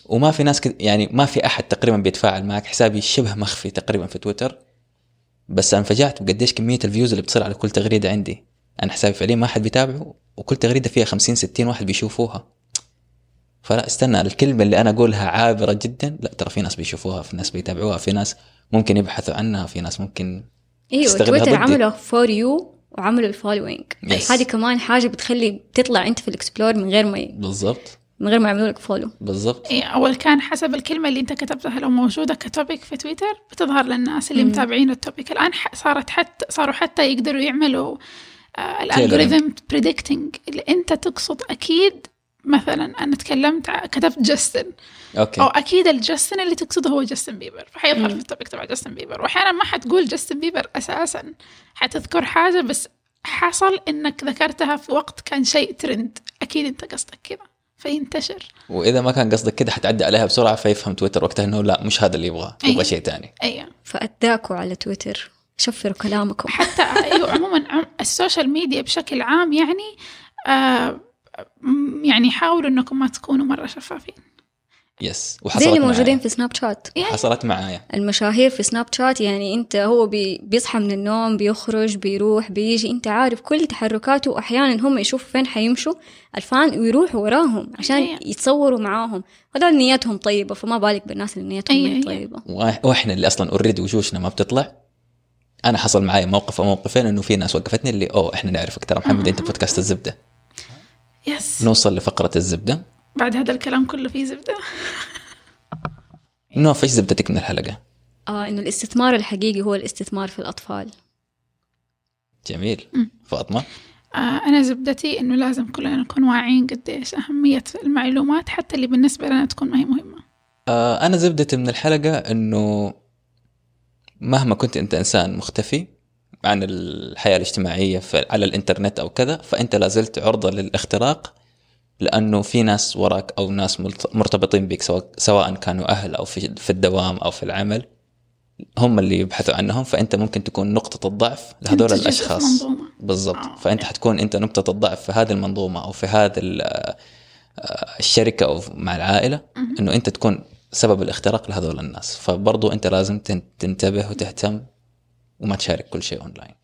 وما في ناس كت... يعني ما في أحد تقريبا بيتفاعل معك. حسابي شبه مخفي تقريبا في تويتر. بس أنفجعت بقديش كمية ال views اللي بتصير على كل تغريدة عندي. أنا حسابي فعليا ما حد بيتابعه وكل تغريدة فيها 50 60 واحد بيشوفوها. فلا استنى الكلمة اللي أنا أقولها عابرة جدا لا ترى في ناس بيشوفوها في ناس بيتابعوها في ناس ممكن يبحثوا عنها في ناس ممكن أيوه تويتر. عملوا for you وعملوا ال following Yes. هذه كمان حاجة بتخلي تطلع أنت في ال explore من غير ما بالضبط. من غير ما يعملوا لك follow بالضبط. إيه، أول كان حسب الكلمة اللي أنت كتبتها لو موجودة ك topic في تويتر؟ بتظهر للناس اللي مم. متابعين ال topic الآن ح- صارت حتى صاروا حتى يقدروا يعملوا آه ال algorithm predicting اللي أنت تقصد أكيد مثلا أنا تكلمت كتبت جاستن. okay. أو أكيد الجاستن اللي تقصده هو جاستن بيبر. فحيظهر. في ال topic تبع جاستن بيبر. وأحيانا ما حتقول جاستن بيبر أساسا. حتذكر حاجة بس حصل إنك ذكرتها في وقت كان شيء ترند أكيد أنت قصدك كذا. فينتشر. وإذا ما كان قصدك كده حتعدي عليها بسرعة فيفهم تويتر وقتها إنه لا مش هذا اللي يبغاه. يبغى شيء ثاني أيوه فاتاكوا على تويتر. شفروا كلامكم. حتى أيوه عموما عم- ال social media بشكل عام يعني آه يعني حاولوا إنكم ما تكونوا مرة شفافين. yes زي وحصلت اللي معايا. موجودين في سناب شات يعني حصلت معايا. المشاهير في سناب شات يعني أنت هو بي بيصحى من النوم بيخرج بيروح بيجي أنت عارف كل تحركاته. وأحيانا هم يشوفوا فين حيمشوا ال fan ويروحوا وراهم عشان أيوة. يتصوروا معاهم. هذول نيتهم طيبة فما بالك بالناس اللي نيتهم أيوة. طيبة. وإح- وإحنا اللي أصلا already وشوشنا ما بتطلع. أنا حصل معي موقف أو موقفين إنه في ناس وقفتني اللي أوه إحنا نعرفك ترى محمد أنت بودكاست الزبدة. yes نوصل لفقرة الزبدة. بعد هذا الكلام كله فيه زبدة. نوف إيش زبدتك من الحلقة؟ آه إنه الاستثمار الحقيقي هو الاستثمار في الأطفال. جميل. مم. فاطمة؟ آه أنا زبدتي إنه لازم كلنا نكون واعيين قديش أهمية المعلومات حتى اللي بالنسبة لنا تكون ما هي مهمة. آه أنا زبدتي من الحلقة إنه مهما كنت أنت إنسان مختفي عن الحياة الاجتماعية في على الإنترنت أو كذا فأنت لازلت عرضة للاختراق لأنه في ناس وراك أو ناس مرتبطين بك سواء كانوا أهل أو في الدوام أو في العمل هم اللي يبحثوا عنهم فأنت ممكن تكون نقطة الضعف لهذول أنت منظومة. بالضبط آه. فأنت حتكون أنت نقطة الضعف في هذه المنظومة أو في هذه ال- آه، الشركة أو مع العائلة مهم. إنه أنت تكون سبب الاختراق لهذول الناس فبرضو أنت لازم تن- تنتبه وتهتم وما تشارك كل شيء اونلاين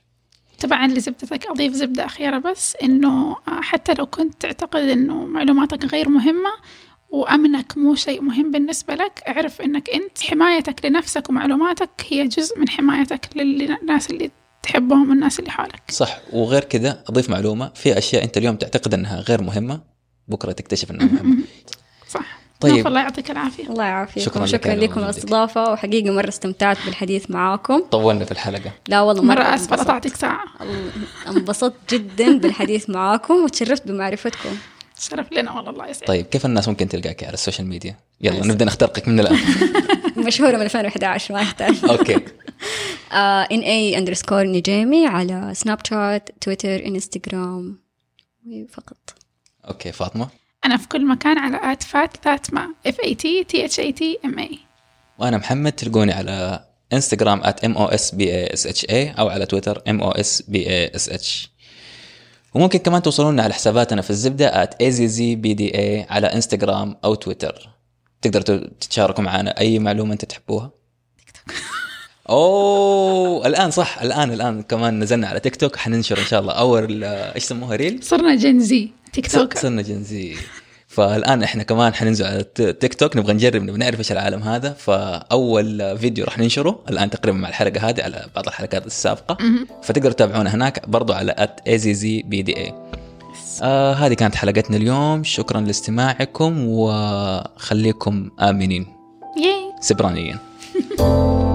طبعا لزبدتك أضيف زبدة أخيرة بس إنه آه، حتى لو كنت تعتقد إنه معلوماتك غير مهمة وأمنك مو شيء مهم بالنسبة لك اعرف إنك أنت حمايتك لنفسك ومعلوماتك هي جزء من حمايتك للناس اللي تحبهم والناس اللي حولك. صح. وغير كذا أضيف معلومة في أشياء أنت اليوم تعتقد إنها غير مهمة بكرة تكتشف إنها مهمة. صح. طيب. الله يعطيك العافية. الله يعافيكم شكراً شكرا, لكم وجودك. الأستضافة. وحقيقة مرة استمتعت بالحديث معاكم. طولنا في الحلقة. لا والله مرة مرة انبسطت. قطعتك ساعة. انبسطت جدا بالحديث معاكم وتشرفت بمعرفتكم. شرف لنا والله الله يسعدك. طيب كيف الناس ممكن تلقاك على ال social media؟ يلا نبدأ نخترقك من الآن. مشهورة من 2011 ما يحتاج okay. N A underscore نجيمي على سناب شات تويتر إنستغرام فقط. okay فاطمة. أنا في كل مكان على at fat that ma. F A T T H A T M A وأنا محمد تلقوني على انستغرام at mosbasha أو على تويتر mosbash وممكن كمان توصلون على حساباتنا في الزبدة at azzbda على انستغرام أو تويتر تقدروا تتشاركوا معنا أي معلومة أنت تحبوها. أوه الآن صح الآن الآن كمان نزلنا على تيك توك حننشر إن شاء الله اول إيش سموها ريل صرنا جنزي تيك توك صرنا جنزي فالآن إحنا كمان حننزل على تيك توك نبغى نجرب نبغى نعرف إيش العالم هذا. فأول فيديو راح ننشره الآن تقريبا مع الحلقة هذه على بعض الحلقات السابقة. فتقدروا تتابعونا هناك برضو على @azzbda آه هذه كانت حلقتنا اليوم. شكرا لاستماعكم وخليكم آمنين. ياي سبرانيين.